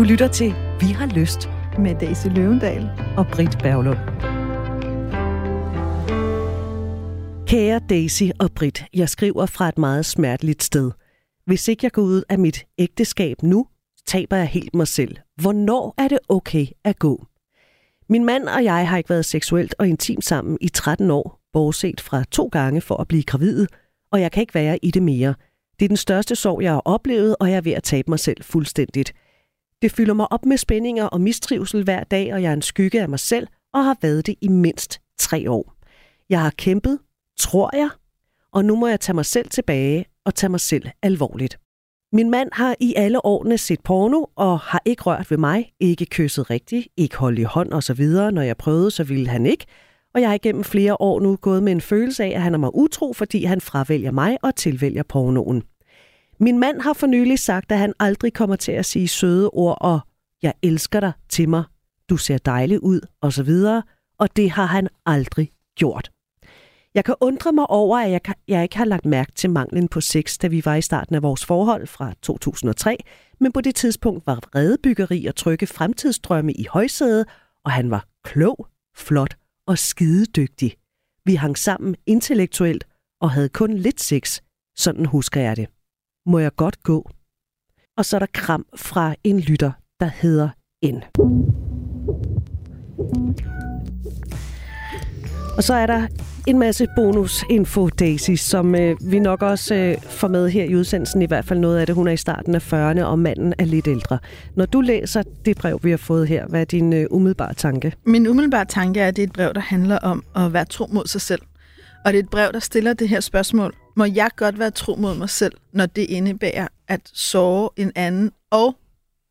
Du lytter til Vi har lyst med Daisy Løvendal og Britt Berglund. Kære Daisy og Britt, jeg skriver fra et meget smerteligt sted. Hvis ikke jeg går ud af mit ægteskab nu, taber jeg helt mig selv. Hvornår er det okay at gå? Min mand og jeg har ikke været seksuelt og intimt sammen i 13 år, bortset fra to gange for at blive gravid, og jeg kan ikke være i det mere. Det er den største sorg, jeg har oplevet, og jeg er ved at tabe mig selv fuldstændigt. Det fylder mig op med spændinger og mistrivsel hver dag, og jeg er en skygge af mig selv og har været det i mindst tre år. Jeg har kæmpet, tror jeg, og nu må jeg tage mig selv tilbage og tage mig selv alvorligt. Min mand har i alle årene set porno og har ikke rørt ved mig, ikke kysset rigtigt, ikke holdt i hånd osv. Når jeg prøvede, så ville han ikke. Og jeg har igennem flere år nu gået med en følelse af, at han er mig utro, fordi han fravælger mig og tilvælger pornoen. Min mand har for nylig sagt, at han aldrig kommer til at sige søde ord og jeg elsker dig til mig, du ser dejlig ud osv., og det har han aldrig gjort. Jeg kan undre mig over, at jeg, jeg ikke har lagt mærke til manglen på sex, da vi var i starten af vores forhold fra 2003, men på det tidspunkt var redebyggeri og trygge fremtidsdrømme i højsædet, og han var klog, flot og skidedygtig. Vi hang sammen intellektuelt og havde kun lidt sex, sådan husker jeg det. Må jeg godt gå? Og så er der kram fra en lytter, der hedder N. Og så er der en masse bonusinfo, Daisy, som øh, vi nok også øh, får med her i udsendelsen. I hvert fald noget af det. Hun er i starten af 40'erne, og manden er lidt ældre. Når du læser det brev, vi har fået her, hvad er din øh, umiddelbare tanke? Min umiddelbare tanke er, at det er et brev, der handler om at være tro mod sig selv. Og det er et brev, der stiller det her spørgsmål. Må jeg godt være tro mod mig selv, når det indebærer at såre en anden og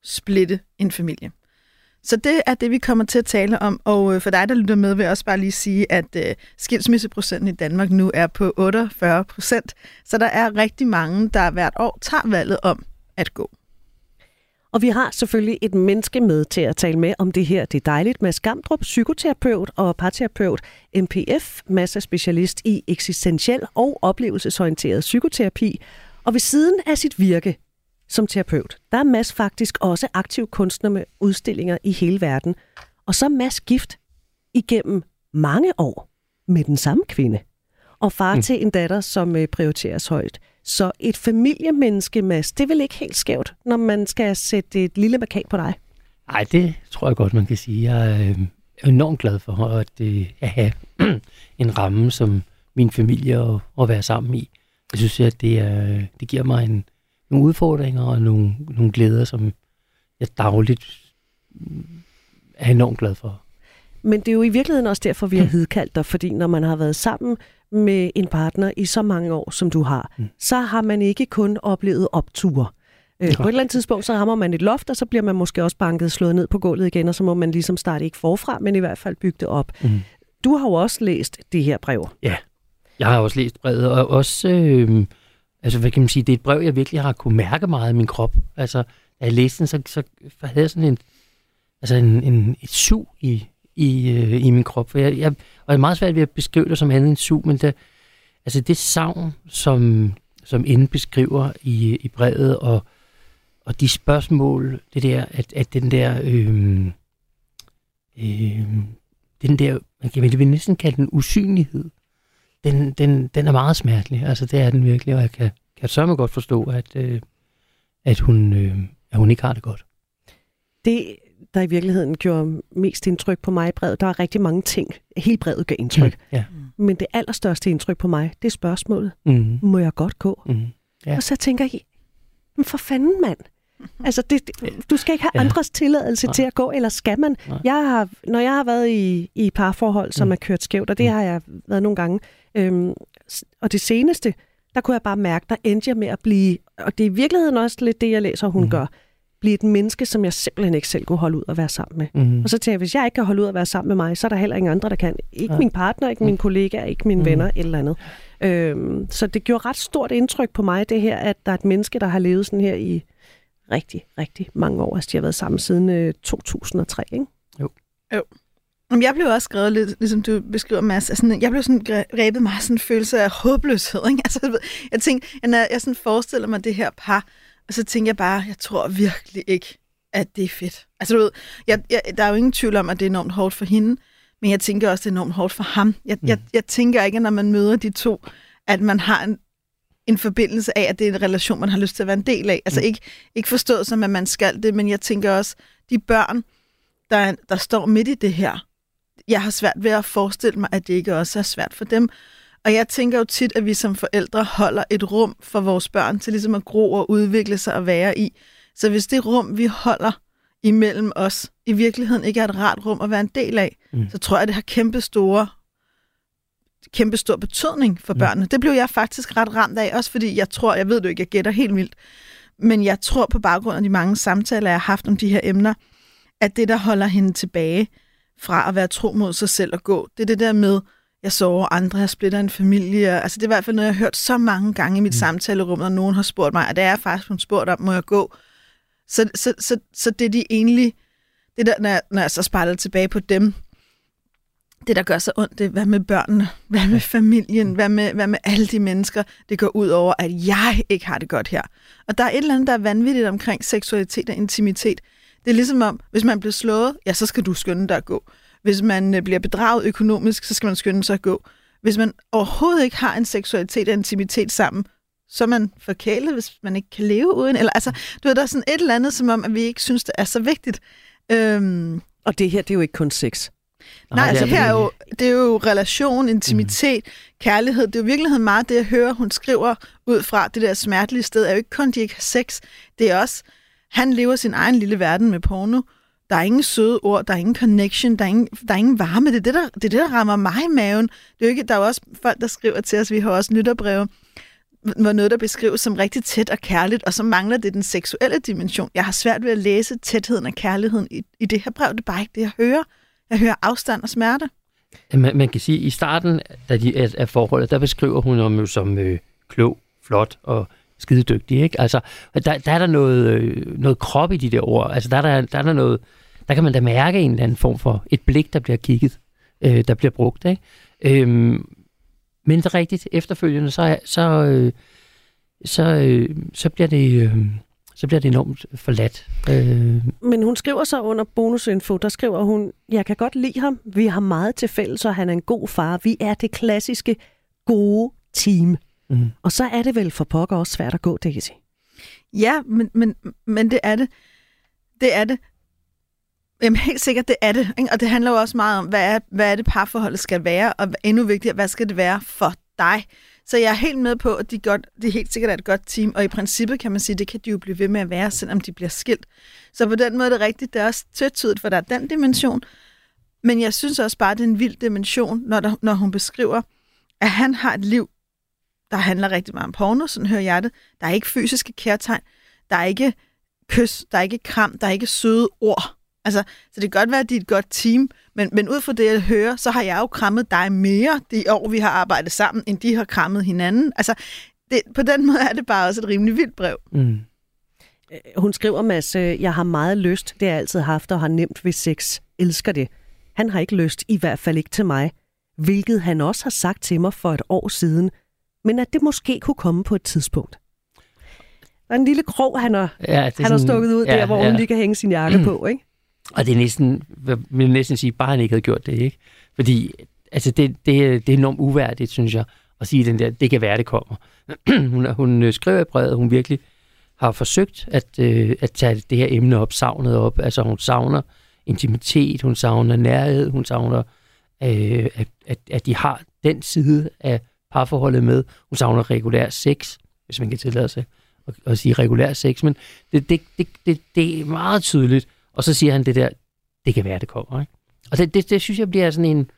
splitte en familie? Så det er det, vi kommer til at tale om. Og øh, for dig, der lytter med, vil jeg også bare lige sige, at øh, skilsmisseprocenten i Danmark nu er på 48 procent. Så der er rigtig mange, der hvert år tager valget om at gå. Og vi har selvfølgelig et menneske med til at tale med om det her. Det er dejligt. med Skamdrup, psykoterapeut og parterapeut, MPF, masser specialist i eksistentiel og oplevelsesorienteret psykoterapi. Og ved siden af sit virke som terapeut, der er Mads faktisk også aktiv kunstner med udstillinger i hele verden. Og så er Mads gift igennem mange år med den samme kvinde. Og far mm. til en datter, som øh, prioriteres højt. Så et familiemenneske, Mads, det er vel ikke helt skævt, når man skal sætte et lille markat på dig? Nej, det tror jeg godt, man kan sige. Jeg øh, er enormt glad for at, øh, at have en ramme som min familie og, at være sammen i. Jeg synes, at det, er, det giver mig en, nogle udfordringer og nogle, nogle glæder, som jeg dagligt er enormt glad for. Men det er jo i virkeligheden også derfor, vi har mm. hidkaldt dig, fordi når man har været sammen med en partner i så mange år, som du har, mm. så har man ikke kun oplevet opture. Øh, på et eller andet tidspunkt, så rammer man et loft, og så bliver man måske også banket slået ned på gulvet igen, og så må man ligesom starte ikke forfra, men i hvert fald bygge det op. Mm. Du har jo også læst det her brev. Ja, jeg har også læst brevet, og også, øh, altså hvad kan man sige, det er et brev, jeg virkelig har kunne mærke meget i min krop. Altså, da jeg læste den, så, så havde jeg sådan en, altså en, en, et sug i, i, øh, i min krop. For jeg, jeg, og det er meget svært ved at beskrive det som andet end sug, men det, altså det savn, som, som Inde beskriver i, i brevet, og, og de spørgsmål, det der, at, at den der, øh, øh, den der, man kan vel næsten kalde den usynlighed, den, den, den er meget smertelig. Altså det er den virkelig, og jeg kan, kan sørme godt forstå, at, øh, at, hun, øh, at hun ikke har det godt. Det der i virkeligheden gjorde mest indtryk på mig i brevet. Der er rigtig mange ting. Hele brevet gør indtryk. Mm, yeah. Men det allerstørste indtryk på mig, det er spørgsmålet. Mm. Må jeg godt gå? Mm, yeah. Og så tænker jeg, men for fanden mand. Altså, det, det, du skal ikke have ja. andres tilladelse Nej. til at gå, eller skal man? Jeg har, når jeg har været i, i parforhold, som mm. er kørt skævt, og det mm. har jeg været nogle gange, øhm, og det seneste, der kunne jeg bare mærke, der endte jeg med at blive, og det er i virkeligheden også lidt det, jeg læser, hun mm. gør, blive et menneske, som jeg simpelthen ikke selv kunne holde ud at være sammen med. Mm. Og så tænker jeg, hvis jeg ikke kan holde ud at være sammen med mig, så er der heller ingen andre, der kan. Ikke ja. min partner, ikke mm. min kollega, ikke mine mm. venner, et eller andet. Øhm, så det gjorde ret stort indtryk på mig, det her, at der er et menneske, der har levet sådan her i rigtig, rigtig mange år. Altså, de har været sammen siden øh, 2003, ikke? Jo. Jo. Jeg blev også skrevet lidt, ligesom du beskriver, Mads. Altså, jeg blev sådan grebet meget sådan en følelse af håbløshed. Ikke? Altså, jeg tænkte, jeg, jeg sådan forestiller mig det her par, og så tænker jeg bare, jeg tror virkelig ikke, at det er fedt. Altså du ved, jeg, jeg, der er jo ingen tvivl om, at det er enormt hårdt for hende, men jeg tænker også, det er enormt hårdt for ham. Jeg, mm. jeg, jeg tænker ikke, når man møder de to, at man har en, en forbindelse af, at det er en relation, man har lyst til at være en del af. Altså mm. ikke, ikke forstået som, at man skal det, men jeg tænker også, de børn, der, der står midt i det her, jeg har svært ved at forestille mig, at det ikke også er svært for dem. Og jeg tænker jo tit, at vi som forældre holder et rum for vores børn til ligesom at gro og udvikle sig og være i. Så hvis det rum, vi holder imellem os, i virkeligheden ikke er et rart rum at være en del af, mm. så tror jeg, at det har kæmpe store kæmpe stor betydning for mm. børnene. Det blev jeg faktisk ret ramt af, også fordi jeg tror, jeg ved du ikke, jeg gætter helt vildt, men jeg tror på baggrund af de mange samtaler, jeg har haft om de her emner, at det, der holder hende tilbage fra at være tro mod sig selv og gå, det er det der med, jeg sover andre, jeg splitter en familie. Altså det er i hvert fald noget, jeg har hørt så mange gange i mit mm. samtalerum, når nogen har spurgt mig, og det er faktisk hun spurgt om, må jeg gå? Så, så, så, så det er de egentlig, det der, når jeg, når jeg så spejler tilbage på dem, det, der gør så ondt, det er, hvad med børnene, hvad med familien, hvad med, hvad med alle de mennesker, det går ud over, at jeg ikke har det godt her. Og der er et eller andet, der er vanvittigt omkring seksualitet og intimitet. Det er ligesom om, hvis man bliver slået, ja, så skal du skynde dig at gå. Hvis man øh, bliver bedraget økonomisk, så skal man skynde sig at gå. Hvis man overhovedet ikke har en seksualitet og intimitet sammen, så er man forkælet, hvis man ikke kan leve uden. Eller, altså, du ved, der er sådan et eller andet, som om, at vi ikke synes, det er så vigtigt. Øhm, og det her, det er jo ikke kun sex. Nej, Nej altså her er jo, det er jo relation, intimitet, mm. kærlighed. Det er jo i virkeligheden meget det, jeg hører, hun skriver ud fra det der smertelige sted, er jo ikke kun, de ikke har sex. Det er også, han lever sin egen lille verden med porno. Der er ingen søde ord, der er ingen connection, der er ingen, der er ingen varme. Det er det, der, det er det, der rammer mig i maven. Det er jo ikke, der er jo også folk, der skriver til os, vi har også lytterbreve, hvor noget, der beskrives som rigtig tæt og kærligt, og så mangler det den seksuelle dimension. Jeg har svært ved at læse tætheden og kærligheden i, i det her brev. Det er bare ikke det, jeg hører. Jeg hører afstand og smerte. Man, man kan sige, at i starten af, de, af, af forholdet, der beskriver hun ham jo som øh, klog, flot og skidedygtig. Ikke? Altså, der, der er der noget, øh, noget krop i de der ord. Altså, der er der, der, er der noget, der kan man da mærke en eller anden form for et blik, der bliver kigget, øh, der bliver brugt. Ikke? Øhm, men det er rigtigt, efterfølgende, så, så, øh, så, øh, så bliver det... Øh, så bliver det enormt forladt. Øh. Men hun skriver så under bonusinfo, der skriver hun, jeg kan godt lide ham, vi har meget til fælles, og han er en god far. Vi er det klassiske gode team. Mm. Og så er det vel for pokker også svært at gå, Daisy. Ja, men, men, men det er det. Det er det. Jamen helt sikkert, det er det. Ikke? Og det handler jo også meget om, hvad er, hvad er det parforholdet skal være, og endnu vigtigere, hvad skal det være for dig? Så jeg er helt med på, at de, godt, de helt sikkert er et godt team, og i princippet kan man sige, det kan de jo blive ved med at være, selvom de bliver skilt. Så på den måde er det rigtigt, det er også tøttydigt, for der er den dimension. Men jeg synes også bare, det er en vild dimension, når, der, når hun beskriver, at han har et liv, der handler rigtig meget om porno, sådan hører jeg det. Der er ikke fysiske kærtegn, der er ikke kys, der er ikke kram, der er ikke søde ord. Altså, så det kan godt være, at de er et godt team, men, men ud fra det, jeg hører, så har jeg jo krammet dig mere de år, vi har arbejdet sammen, end de har krammet hinanden. Altså, det, på den måde er det bare også et rimelig vildt brev. Mm. Øh, hun skriver, Mads, jeg har meget lyst, det har jeg altid haft, og har nemt ved sex. Elsker det. Han har ikke lyst, i hvert fald ikke til mig. Hvilket han også har sagt til mig for et år siden. Men at det måske kunne komme på et tidspunkt. Der er en lille krog, han har, ja, han sådan, har stukket ud ja, der, hvor ja. hun lige kan hænge sin jakke på, ikke? Og det er næsten, jeg vil næsten sige, bare han ikke havde gjort det, ikke? Fordi altså det, det, det er enormt uværdigt, synes jeg, at sige den der, det kan være, det kommer. hun, hun øh, skriver i brevet, hun virkelig har forsøgt at, øh, at tage det her emne op, savnet op. Altså hun savner intimitet, hun savner nærhed, hun savner, øh, at, at, at de har den side af parforholdet med. Hun savner regulær sex, hvis man kan tillade sig at, at sige regulær sex. Men det, det, det, det, det er meget tydeligt, og så siger han det der, det kan være, det kommer. Ikke? Og det, det, det synes jeg bliver sådan en...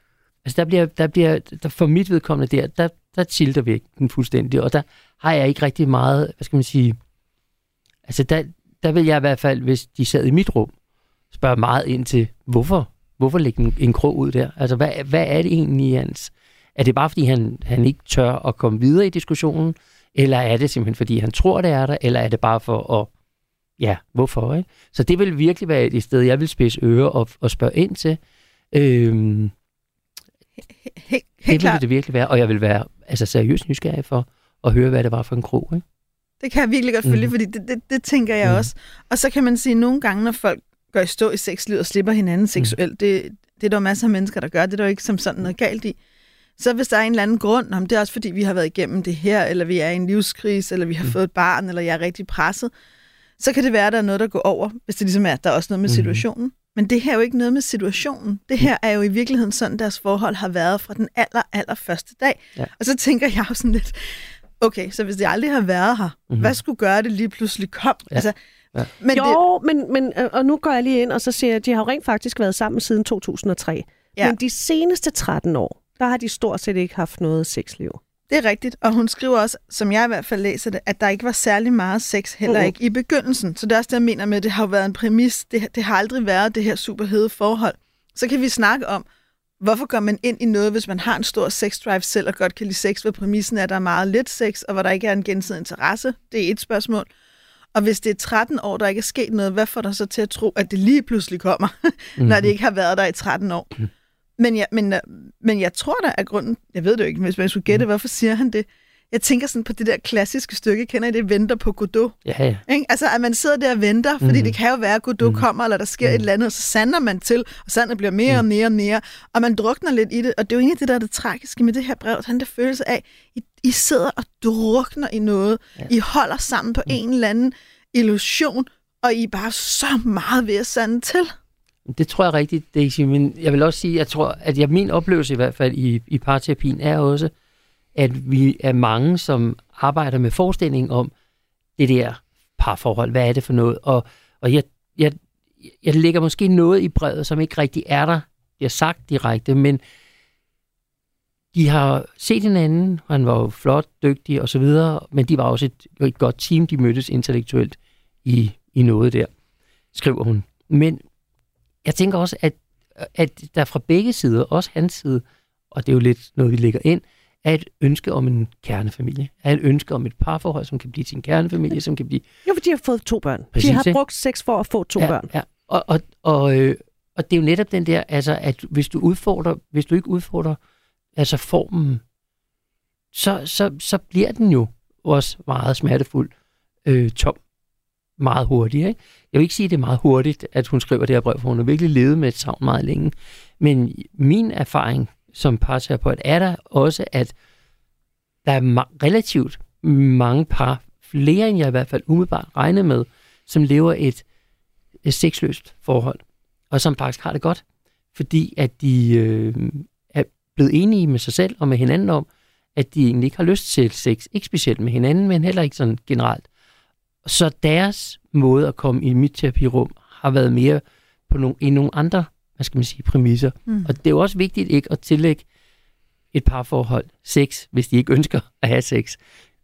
Altså der bliver, der bliver der for mit vedkommende der, der, der tilter vi den fuldstændig, og der har jeg ikke rigtig meget, hvad skal man sige, altså der, der vil jeg i hvert fald, hvis de sad i mit rum, spørge meget ind til, hvorfor, hvorfor lægge en, en krog ud der? Altså hvad, hvad er det egentlig hans? Er det bare fordi, han, han ikke tør at komme videre i diskussionen, eller er det simpelthen fordi, han tror, det er der, eller er det bare for at ja, hvorfor? Ikke? Så det vil virkelig være et sted, jeg vil spidse ører og, og spørge ind til. Øhm, Helt, det vil det virkelig være, og jeg vil være altså, seriøst nysgerrig for at høre, hvad det var for en krog. Ikke? Det kan jeg virkelig godt følge, Mhm. fordi det, det, det tænker jeg Mhm. også. Og så kan man sige, at nogle gange, når folk går i stå i sexlivet og slipper hinanden seksuelt, det, det er der masser af mennesker, der gør. Det er der jo ikke som sådan noget galt i. Så hvis der er en eller anden grund, om det er også fordi, vi har været igennem det her, eller vi er i en livskrise, eller vi har Mhm. fået et barn, eller jeg er rigtig presset, så kan det være, at der er noget, der går over, hvis det ligesom er, at der er også noget med Mhm. situationen. Men det her er jo ikke noget med situationen. Det her er jo i virkeligheden sådan, deres forhold har været fra den aller, aller første dag. Ja. Og så tænker jeg jo sådan lidt, okay, så hvis det aldrig har været her, Mhm. mm-hmm. hvad skulle gøre, at det lige pludselig kom? Ja. Altså, Ja. Men jo, men, men, øh, og nu går jeg lige ind, og så siger jeg, at de har jo rent faktisk været sammen siden 2003. Ja. Men de seneste 13 år, der har de stort set ikke haft noget sexliv. det er rigtigt. Og hun skriver også, som jeg i hvert fald læser det, at der ikke var særlig meget sex, heller Mhm. ikke i begyndelsen. Så det er også det, jeg mener med, at det har været en præmis. Det, det har aldrig været det her superhede forhold. Så kan vi snakke om, hvorfor går man ind i noget, hvis man har en stor sexdrive selv og godt kan lide sex, hvor præmissen er, at der er meget lidt sex, og hvor der ikke er en gensidig interesse. Det er et spørgsmål. Og hvis det er 13 år, der ikke er sket noget, hvad får dig så til at tro, at det lige pludselig kommer, når det ikke har været der i 13 år? Men jeg, men, øh, men jeg tror da, at grunden... Jeg ved det jo ikke, hvis man skulle gætte, hvorfor siger han det? Jeg tænker sådan på det der klassiske stykke, kender I det, venter på Godot? Ja, ja. Ikke? Altså, at man sidder der og venter, fordi Mhm. det kan jo være, at Godot Mhm. kommer, eller der sker et eller andet, og så sander man til, og sandet bliver mere og mere og mere, og man drukner lidt i det. Og det er jo egentlig det, der er det tragiske med det her brev, han der følelse af, I, I sidder og drukner i noget. Ja. I holder sammen på en eller anden illusion, og I er bare så meget ved at sande til. Det tror jeg rigtigt, Daisy, men jeg vil også sige, jeg tror, at jeg, min oplevelse i hvert fald i, i parterapien er også, at vi er mange, som arbejder med forestilling om det der parforhold. Hvad er det for noget? Og, og jeg, jeg, jeg lægger måske noget i brevet, som ikke rigtig er der. Jeg har sagt direkte, men de har set hinanden, og han var jo flot, dygtig og så videre, men de var også et, et godt team, de mødtes intellektuelt i, i noget der, skriver hun. Men jeg tænker også, at, at der fra begge sider, også hans side, og det er jo lidt noget, vi lægger ind, er et ønske om en kernefamilie. Er et ønske om et parforhold, som kan blive til en kernefamilie, som kan blive... Jo, for de har fået to børn. Præcis, de har ikke? brugt sex for at få to ja, børn. Ja. Og, og, og, øh, og det er jo netop den der, altså, at hvis du udfordrer, hvis du ikke udfordrer altså formen, så, så, så bliver den jo også meget smertefuld, øh, tom, meget hurtigt. Ikke? Jeg vil ikke sige, at det er meget hurtigt, at hun skriver det her brev, for hun har virkelig levet med et savn meget længe. Men min erfaring som parterapeut er der også, at der er ma- relativt mange par, flere end jeg i hvert fald umiddelbart regner med, som lever et, et sexløst forhold, og som faktisk har det godt, fordi at de øh, er blevet enige med sig selv og med hinanden om, at de egentlig ikke har lyst til sex, ikke specielt med hinanden, men heller ikke sådan generelt. Så deres måde at komme i mit terapirum har været mere på nogle, i nogle andre, hvad skal man sige, præmisser. Mm. Og det er jo også vigtigt ikke at tillægge et parforhold sex, hvis de ikke ønsker at have sex.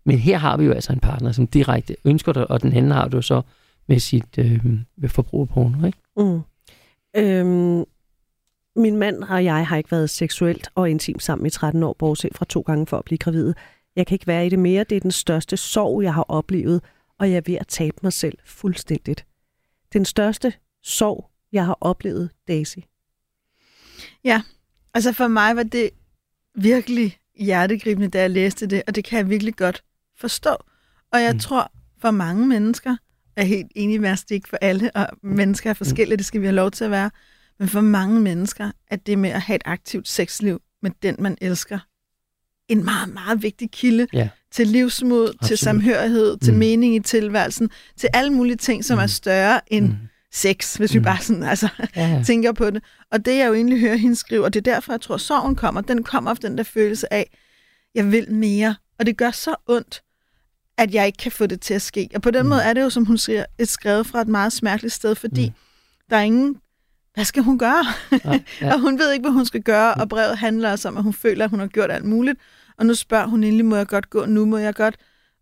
Men her har vi jo altså en partner, som direkte ønsker det, og den anden har du så med sit øh, med forbrug af porno, ikke? Mm. Øhm, min mand og jeg har ikke været seksuelt og intimt sammen i 13 år, bortset fra to gange for at blive gravid. Jeg kan ikke være i det mere. Det er den største sorg, jeg har oplevet, og jeg er ved at tabe mig selv fuldstændigt. Den største sorg, jeg har oplevet, Daisy. Altså for mig var det virkelig hjertegribende, da jeg læste det, og det kan jeg virkelig godt forstå. Og jeg Mm. mm. tror, for mange mennesker, er helt enig med, at det er ikke for alle, og mennesker er forskellige, det skal vi have lov til at være, men for mange mennesker, at det med at have et aktivt sexliv med den, man elsker, en meget, meget vigtig kilde Ja. Til livsmod, Absolut. Til samhørighed, til Mm. mening i tilværelsen, til alle mulige ting, som Mm. er større end Mm. sex, hvis vi Mm. bare sådan, altså, Ja, ja. tænker på det. Og det, jeg jo egentlig hører hende skrive, og det er derfor, jeg tror, sorgen kommer, den kommer af den der følelse af, jeg vil mere. Og det gør så ondt, at jeg ikke kan få det til at ske. Og på den Mm. mm. måde er det jo, som hun siger, et skrevet fra et meget smerteligt sted, fordi Mm. mm. der er ingen, hvad skal hun gøre? Ja, ja. og hun ved ikke, hvad hun skal gøre, og brevet handler også om, at hun føler, at hun har gjort alt muligt. Og nu spørger hun endelig, må jeg godt gå nu? Må jeg godt,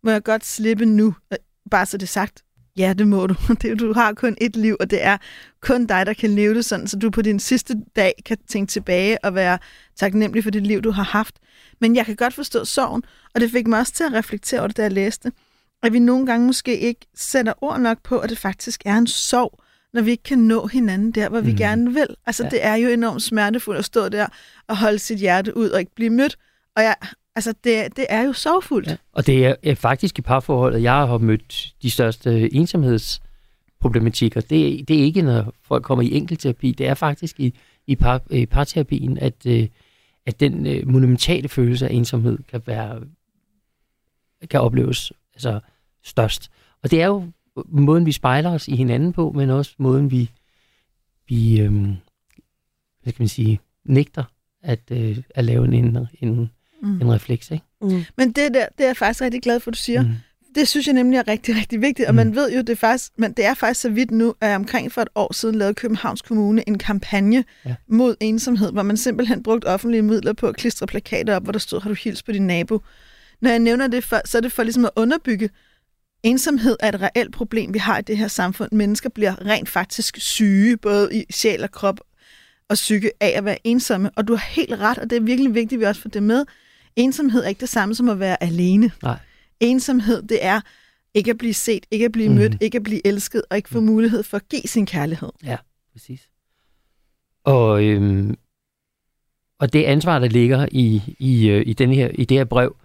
må jeg godt slippe nu? Øh, Bare så det sagt. Ja, det må du. Det, du har kun et liv, og det er kun dig, der kan leve det sådan, så du på din sidste dag kan tænke tilbage og være taknemmelig for det liv, du har haft. Men jeg kan godt forstå sorgen, og det fik mig også til at reflektere over det, da jeg læste. At vi nogle gange måske ikke sætter ord nok på, at det faktisk er en sorg, når vi ikke kan nå hinanden der, hvor vi Mhm. gerne vil. Altså, ja. det er jo enormt smertefuldt at stå der og holde sit hjerte ud og ikke blive mødt. Og jeg Altså, det, det er jo sorgfuldt. Ja. Og det er, er faktisk i parforholdet, jeg har mødt de største ensomhedsproblematikker. Det, det er ikke, når folk kommer i enkelterapi. Det er faktisk i, i, par, i parterapien, at, øh, at den øh, monumentale følelse af ensomhed kan være kan opleves altså, størst. Og det er jo måden, vi spejler os i hinanden på, men også måden, vi, vi øhm, hvad skal man sige, nægter at, øh, at lave en, en, en, mm. en refleks. Ikke? Mm. Men det der, det er jeg faktisk rigtig glad for, du siger. Mm. Det synes jeg nemlig er rigtig, rigtig vigtigt, og mm. man ved jo, det er faktisk, men det er faktisk så vidt nu, at omkring for et år siden lavede Københavns Kommune en kampagne ja. mod ensomhed, hvor man simpelthen brugte offentlige midler på at klistre plakater op, hvor der stod, har du hils på din nabo? Når jeg nævner det, for, så er det for ligesom at underbygge, ensomhed er et reelt problem, vi har i det her samfund. Mennesker bliver rent faktisk syge, både i sjæl og krop og psyke af at være ensomme. Og du har helt ret, og det er virkelig vigtigt, at vi også får det med. Ensomhed er ikke det samme som at være alene. Nej. Ensomhed, det er ikke at blive set, ikke at blive mødt, mm. ikke at blive elsket, og ikke få mm. mulighed for at give sin kærlighed. Ja, præcis. Og, øhm, og det ansvar, der ligger i, i, øh, i, den her, i det her brev,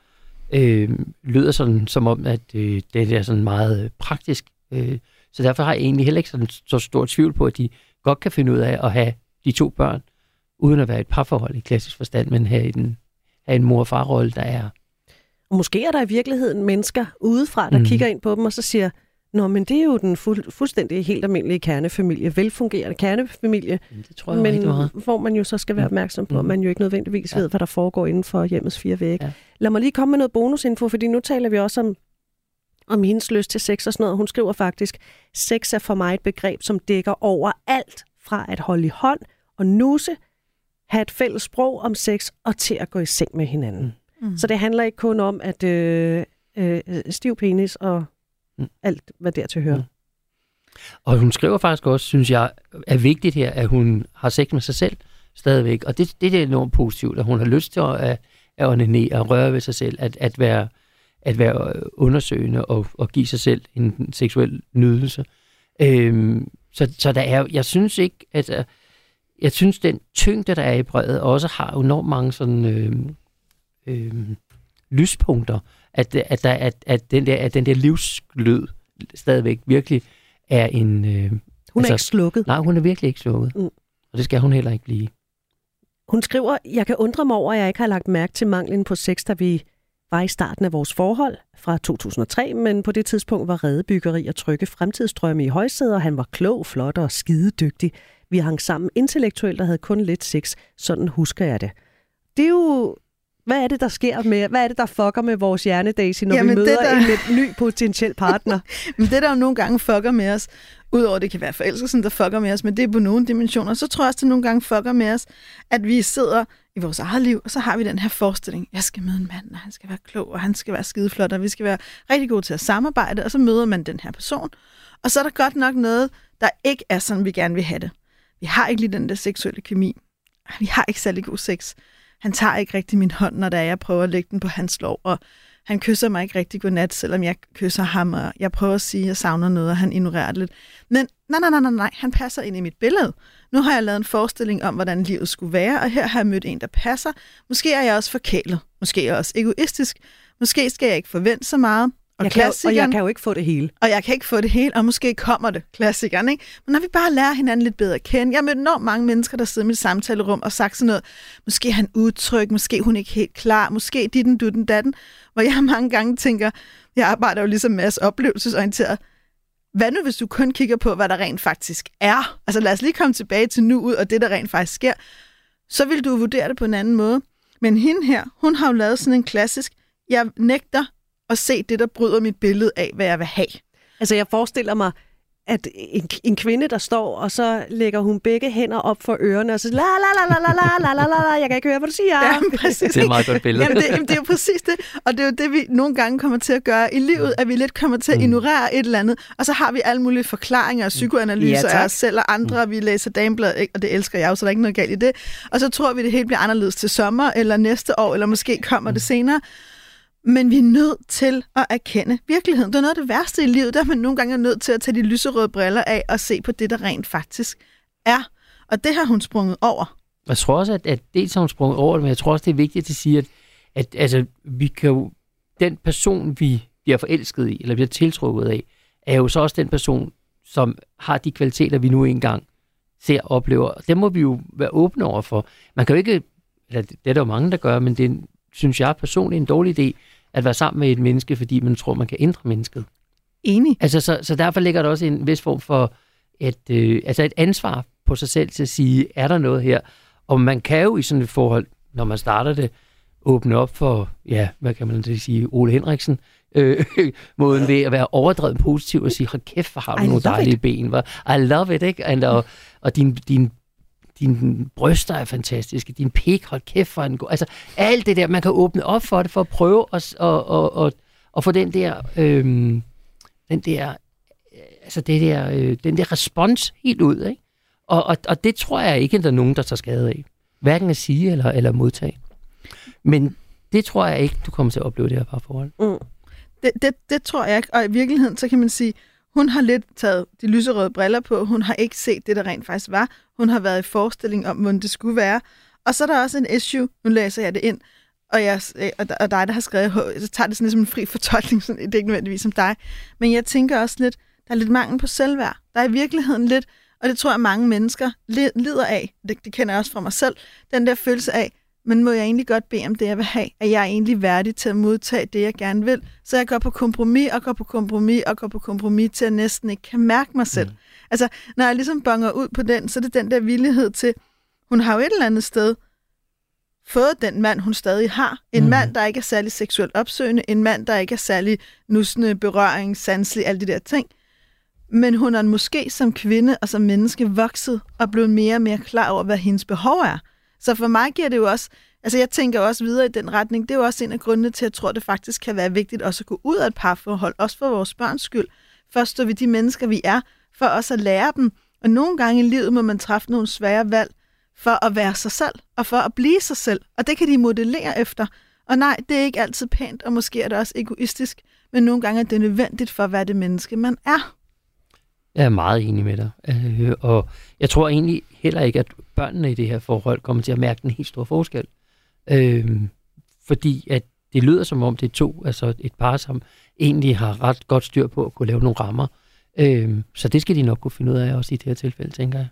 øh, lyder sådan, som om, at øh, det er sådan meget øh, praktisk. Øh, så derfor har jeg egentlig heller ikke sådan, så stor tvivl på, at de godt kan finde ud af at have de to børn, uden at være et parforhold i klassisk forstand, men have en, have en mor- og farrolle, der er... Og måske er der i virkeligheden mennesker udefra, der mm. kigger ind på dem og så siger, Nå, men det er jo den fu- fuldstændig helt almindelige kernefamilie, velfungerende kernefamilie, det tror jeg men hvor man jo så skal være opmærksom på, mm. at man jo ikke nødvendigvis ja. ved, hvad der foregår inden for hjemmets fire vægge. Ja. Lad mig lige komme med noget bonusinfo, fordi nu taler vi også om, om hendes lyst til sex og sådan noget. Hun skriver faktisk, sex er for mig et begreb, som dækker over alt fra at holde i hånd og nusse, have et fælles sprog om sex og til at gå i seng med hinanden. Mm. Så det handler ikke kun om, at øh, øh, stiv penis og mm. alt, hvad der til hører. Mm. Og hun skriver faktisk også, synes jeg, er vigtigt her, at hun har sex med sig selv stadigvæk. Og det, det er enormt positivt, at hun har lyst til at, at, at onanere og røre ved sig selv, at, at, være, at være undersøgende og, og give sig selv en seksuel nydelse. Øhm, så, så der er, jeg synes ikke, at jeg synes, den tyngde, der er i brevet, også har enormt mange sådan øh, øh, lyspunkter at, at, der, at, at, den der, at den der livsglød stadigvæk virkelig er en... Øh, hun altså, er ikke slukket. Nej, hun er virkelig ikke slukket. Mm. Og det skal hun heller ikke blive. Hun skriver, jeg kan undre mig over, at jeg ikke har lagt mærke til manglen på sex, da vi var i starten af vores forhold fra 2003, men på det tidspunkt var redebyggeri og trygge fremtidsdrømme i højsæder, og han var klog, flot og skidedygtig. Vi hang sammen intellektuelt og havde kun lidt sex. Sådan husker jeg det. Det er jo hvad er det, der sker med, hvad er det, der fucker med vores hjerne, Daisy, når Jamen, vi møder der... en lidt ny potentiel partner? men det, der jo nogle gange fucker med os, udover det kan være forelskelsen, der fucker med os, men det er på nogle dimensioner, så tror jeg også, det nogle gange fucker med os, at vi sidder i vores eget liv, og så har vi den her forestilling, jeg skal møde en mand, og han skal være klog, og han skal være skideflot, og vi skal være rigtig gode til at samarbejde, og så møder man den her person, og så er der godt nok noget, der ikke er sådan, vi gerne vil have det. Vi har ikke lige den der seksuelle kemi. Vi har ikke særlig god sex han tager ikke rigtig min hånd, når der er, jeg prøver at lægge den på hans lov, og han kysser mig ikke rigtig godnat, selvom jeg kysser ham, og jeg prøver at sige, at jeg savner noget, og han ignorerer det lidt. Men nej, nej, nej, nej, nej, han passer ind i mit billede. Nu har jeg lavet en forestilling om, hvordan livet skulle være, og her har jeg mødt en, der passer. Måske er jeg også forkælet. Måske er jeg også egoistisk. Måske skal jeg ikke forvente så meget. Og, jeg kan, og jeg kan jo ikke få det hele. Og jeg kan ikke få det hele, og måske kommer det, klassikeren, ikke? Men når vi bare lærer hinanden lidt bedre at kende. Jeg har mødt enormt mange mennesker, der sidder i mit samtalerum og sagt sådan noget. Måske er han udtryk, måske hun ikke helt klar, måske dit du den datten. Hvor jeg mange gange tænker, jeg arbejder jo ligesom med oplevelsesorienteret. Hvad nu, hvis du kun kigger på, hvad der rent faktisk er? Altså lad os lige komme tilbage til nu ud og det, der rent faktisk sker. Så vil du vurdere det på en anden måde. Men hende her, hun har jo lavet sådan en klassisk, jeg nægter at se det, der bryder mit billede af, hvad jeg vil have. Altså, jeg forestiller mig, at en, en kvinde, der står, og så lægger hun begge hænder op for ørerne, og så la la la la la la la la la jeg kan ikke høre, hvad du siger. Ja, præcis. Det er et meget godt billede. Jamen, det, jamen, det er jo præcis det, og det er jo det, vi nogle gange kommer til at gøre i livet, at vi lidt kommer til at mm. ignorere et eller andet, og så har vi alle mulige forklaringer og psykoanalyser ja, af os selv og andre, mm. vi læser dameblad, og det elsker jeg jo, så der er ikke noget galt i det, og så tror vi, det helt bliver anderledes til sommer, eller næste år, eller måske kommer det senere, men vi er nødt til at erkende virkeligheden. Det er noget af det værste i livet, der man nogle gange er nødt til at tage de lyserøde briller af og se på det, der rent faktisk er. Og det har hun sprunget over. Jeg tror også, at, at dels har hun sprunget over det, men jeg tror også, det er vigtigt at sige, at, at altså, vi kan jo, den person, vi bliver forelsket i, eller bliver tiltrukket af, er jo så også den person, som har de kvaliteter, vi nu engang ser og oplever. Det må vi jo være åbne over for. Man kan jo ikke, eller det er der jo mange, der gør, men det er, synes jeg personligt, en dårlig idé, at være sammen med et menneske, fordi man tror, man kan ændre mennesket. Enig. Altså, så, så derfor ligger der også en vis form for et, øh, altså et ansvar på sig selv til at sige, er der noget her? Og man kan jo i sådan et forhold, når man starter det, åbne op for, ja, hvad kan man sige, Ole Henriksen, øh, måden ved at være overdrevet positiv og sige, hold kæft, hvor har du I nogle dejlige it. ben. Hvor, I love it, ikke? And, og, og din, din, dine bryster er fantastiske, din pik, hold kæft, for en god... Altså, alt det der, man kan åbne op for det, for at prøve at, og, og, og, og få den der, øh, den der, øh, altså det der, øh, den der respons helt ud, ikke? Og, og, og det tror jeg ikke, at der er nogen, der tager skade af. Hverken at sige eller, eller modtage. Men det tror jeg ikke, du kommer til at opleve det her parforhold. Mm. Det, det, det tror jeg ikke. Og i virkeligheden, så kan man sige, hun har lidt taget de lyserøde briller på. Hun har ikke set det, der rent faktisk var. Hun har været i forestilling om, hvordan det skulle være. Og så er der også en issue. Nu læser jeg det ind. Og, jeg, øh, og og dig, der har skrevet, så tager det sådan lidt som en fri fortolkning. Sådan, det er ikke nødvendigvis som dig. Men jeg tænker også lidt, der er lidt mangel på selvværd. Der er i virkeligheden lidt, og det tror jeg mange mennesker lider af, det, det kender jeg også fra mig selv, den der følelse af, men må jeg egentlig godt bede om det, jeg vil have? Er jeg egentlig værdig til at modtage det, jeg gerne vil? Så jeg går på kompromis og går på kompromis og går på kompromis til, at jeg næsten ikke kan mærke mig selv. Mm. Altså, når jeg ligesom bonger ud på den, så er det den der villighed til, hun har jo et eller andet sted fået den mand, hun stadig har. En mm. mand, der ikke er særlig seksuelt opsøgende. En mand, der ikke er særlig nussende, berøring, sanselig, alle de der ting. Men hun er måske som kvinde og som menneske vokset og blevet mere og mere klar over, hvad hendes behov er. Så for mig giver det jo også, altså jeg tænker også videre i den retning, det er jo også en af grundene til, at jeg tror, at det faktisk kan være vigtigt også at gå ud af et parforhold, også for vores børns skyld. Først står vi de mennesker, vi er, for også at lære dem. Og nogle gange i livet må man træffe nogle svære valg for at være sig selv, og for at blive sig selv. Og det kan de modellere efter. Og nej, det er ikke altid pænt, og måske er det også egoistisk, men nogle gange er det nødvendigt for at være det menneske, man er. Jeg er meget enig med dig. Øh, og jeg tror egentlig heller ikke, at børnene i det her forhold kommer til at mærke den helt store forskel. Øh, fordi at det lyder som om, det er to, altså et par, som egentlig har ret godt styr på at kunne lave nogle rammer. Øh, så det skal de nok kunne finde ud af også i det her tilfælde, tænker jeg.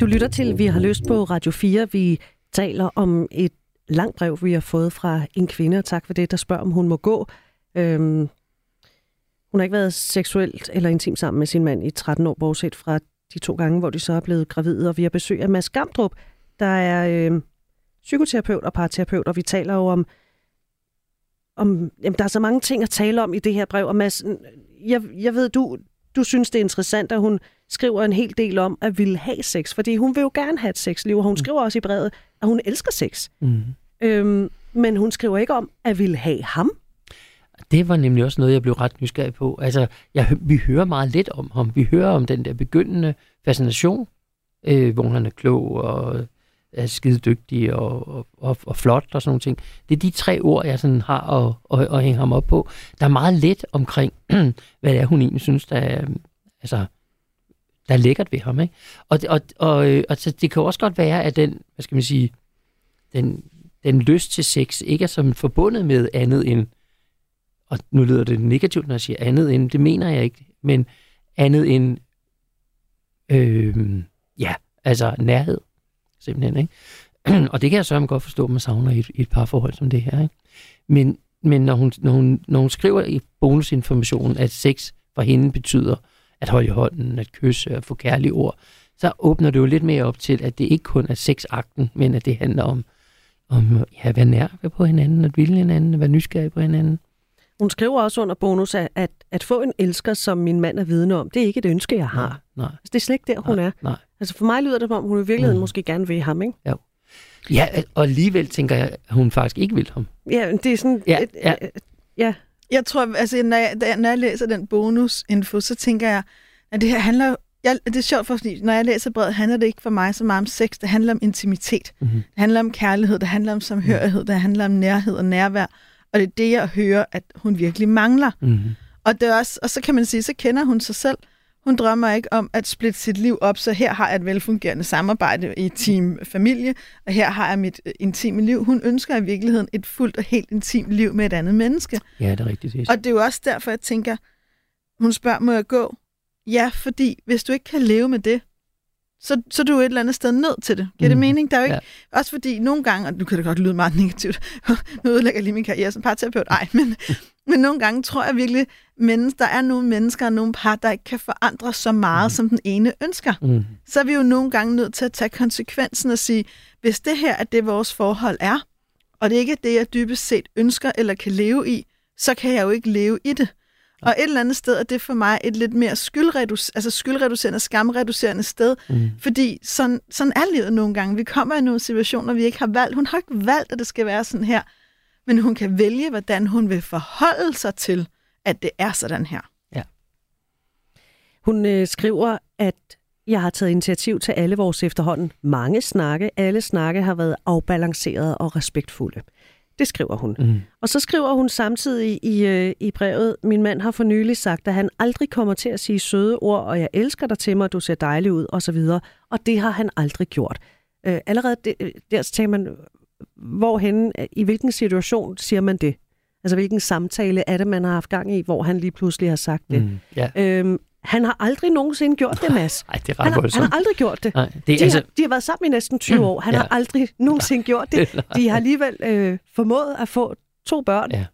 Du lytter til Vi har lyst på Radio 4. Vi taler om et langt brev, vi har fået fra en kvinde, og tak for det, der spørger, om hun må gå. Øhm, hun har ikke været seksuelt eller intimt sammen med sin mand i 13 år, bortset fra de to gange, hvor de så er blevet gravide. Og vi har besøg af Mads Gamdrup, der er øh, psykoterapeut og parterapeut, og vi taler jo om, om jamen, der er så mange ting at tale om i det her brev. Og Mads, jeg, jeg ved, du, du synes, det er interessant, at hun skriver en hel del om at ville have sex, fordi hun vil jo gerne have et sexliv, og hun skriver også i brevet, at hun elsker sex. Mm. Øhm, men hun skriver ikke om at ville have ham. Det var nemlig også noget, jeg blev ret nysgerrig på. Altså, jeg, vi hører meget lidt om ham. Vi hører om den der begyndende fascination, øh, hvor han er klog og er skide dygtig og, og, og, og flot og sådan nogle ting. Det er de tre ord, jeg sådan har at, at, at hænge ham op på. Der er meget lidt omkring, hvad det er, hun egentlig synes, der er, altså, der er lækkert ved ham. Ikke? Og, og, og, øh, og så det kan jo også godt være, at den, hvad skal man sige, den, den lyst til sex ikke er som forbundet med andet end og nu lyder det negativt, når jeg siger andet end, det mener jeg ikke, men andet end, øh, ja, altså nærhed, simpelthen, ikke? og det kan jeg så godt forstå, at man savner i et, i et par forhold som det her, ikke? Men, men når, hun, når, hun, når hun skriver i bonusinformationen, at sex for hende betyder at holde i hånden, at kysse og få kærlige ord, så åbner det jo lidt mere op til, at det ikke kun er sexakten, men at det handler om, om ja, at være nær på hinanden, at ville hinanden, at være nysgerrig på hinanden. Hun skriver også under bonus, at, at, at få en elsker, som min mand er vidne om, det er ikke et ønske, jeg har. Nej, Altså, det er slet ikke der, hun nej, er. nej. Altså for mig lyder det, som om hun i virkeligheden Mm. måske gerne vil ham, ikke? Ja, og alligevel tænker jeg, at hun faktisk ikke vil ham. Ja, det er sådan... Ja, et, ja. et- ja. Jeg tror, altså, når jeg, når jeg læser den bonusinfo, så tænker jeg, at det her handler jeg, det er sjovt, for, fordi når jeg læser brevet, handler det ikke for mig så meget om sex. Det handler om intimitet. Mm-hmm. Det handler om kærlighed. Det handler om samhørighed. Det handler om nærhed og nærvær. Og det er det, jeg hører, at hun virkelig mangler. Mm-hmm. Og, det er også, og så kan man sige, så kender hun sig selv. Hun drømmer ikke om at splitte sit liv op, så her har jeg et velfungerende samarbejde i team familie, og her har jeg mit øh, intime liv. Hun ønsker i virkeligheden et fuldt og helt intimt liv med et andet menneske. Ja, det er rigtigt. Det Og det er jo også derfor, jeg tænker, hun spørger, må jeg gå? Ja, fordi hvis du ikke kan leve med det, så, så er du et eller andet sted nødt til det. Giver mm. det Mhm. mening? Der er jo ikke, Ja. ja. Også fordi nogle gange, og nu kan det godt lyde meget negativt, nu ødelægger jeg lige min karriere som parterapeut, ej, men, men nogle gange tror jeg virkelig, mennesker, der er nogle mennesker og nogle par, der ikke kan forandre så meget, mm. som den ene ønsker. Mm. Så er vi jo nogle gange nødt til at tage konsekvensen og sige, hvis det her er det, vores forhold er, og det ikke er det, jeg dybest set ønsker eller kan leve i, så kan jeg jo ikke leve i det. Og et eller andet sted er det for mig et lidt mere skyldreduc- altså skyldreducerende, skamreducerende sted, Mm. fordi sådan, sådan er livet nogle gange. Vi kommer i nogle situationer, vi ikke har valgt. Hun har ikke valgt, at det skal være sådan her, men hun kan vælge, hvordan hun vil forholde sig til, at det er sådan her. Hun øh, skriver, at jeg har taget initiativ til alle vores efterhånden mange snakke. Alle snakke har været afbalancerede og respektfulde. Det skriver hun. Mm. Og så skriver hun samtidig i, øh, i brevet, min mand har for nylig sagt, at han aldrig kommer til at sige søde ord, og jeg elsker dig til mig, du ser dejlig ud, osv. Og det har han aldrig gjort. Øh, allerede det, øh, der så tænker man, hvorhen, i hvilken situation siger man det? Altså hvilken samtale er det, man har haft gang i, hvor han lige pludselig har sagt det? Mm. Ja. Øhm, han har aldrig nogensinde gjort det, Mads. Ej, det er Han ret har, han har aldrig gjort det. Nej, det er De, altså... har, de har været sammen i næsten 20 år. Han Ja. har aldrig nogensinde gjort det. De har alligevel øh, formået at få to børn, Ja.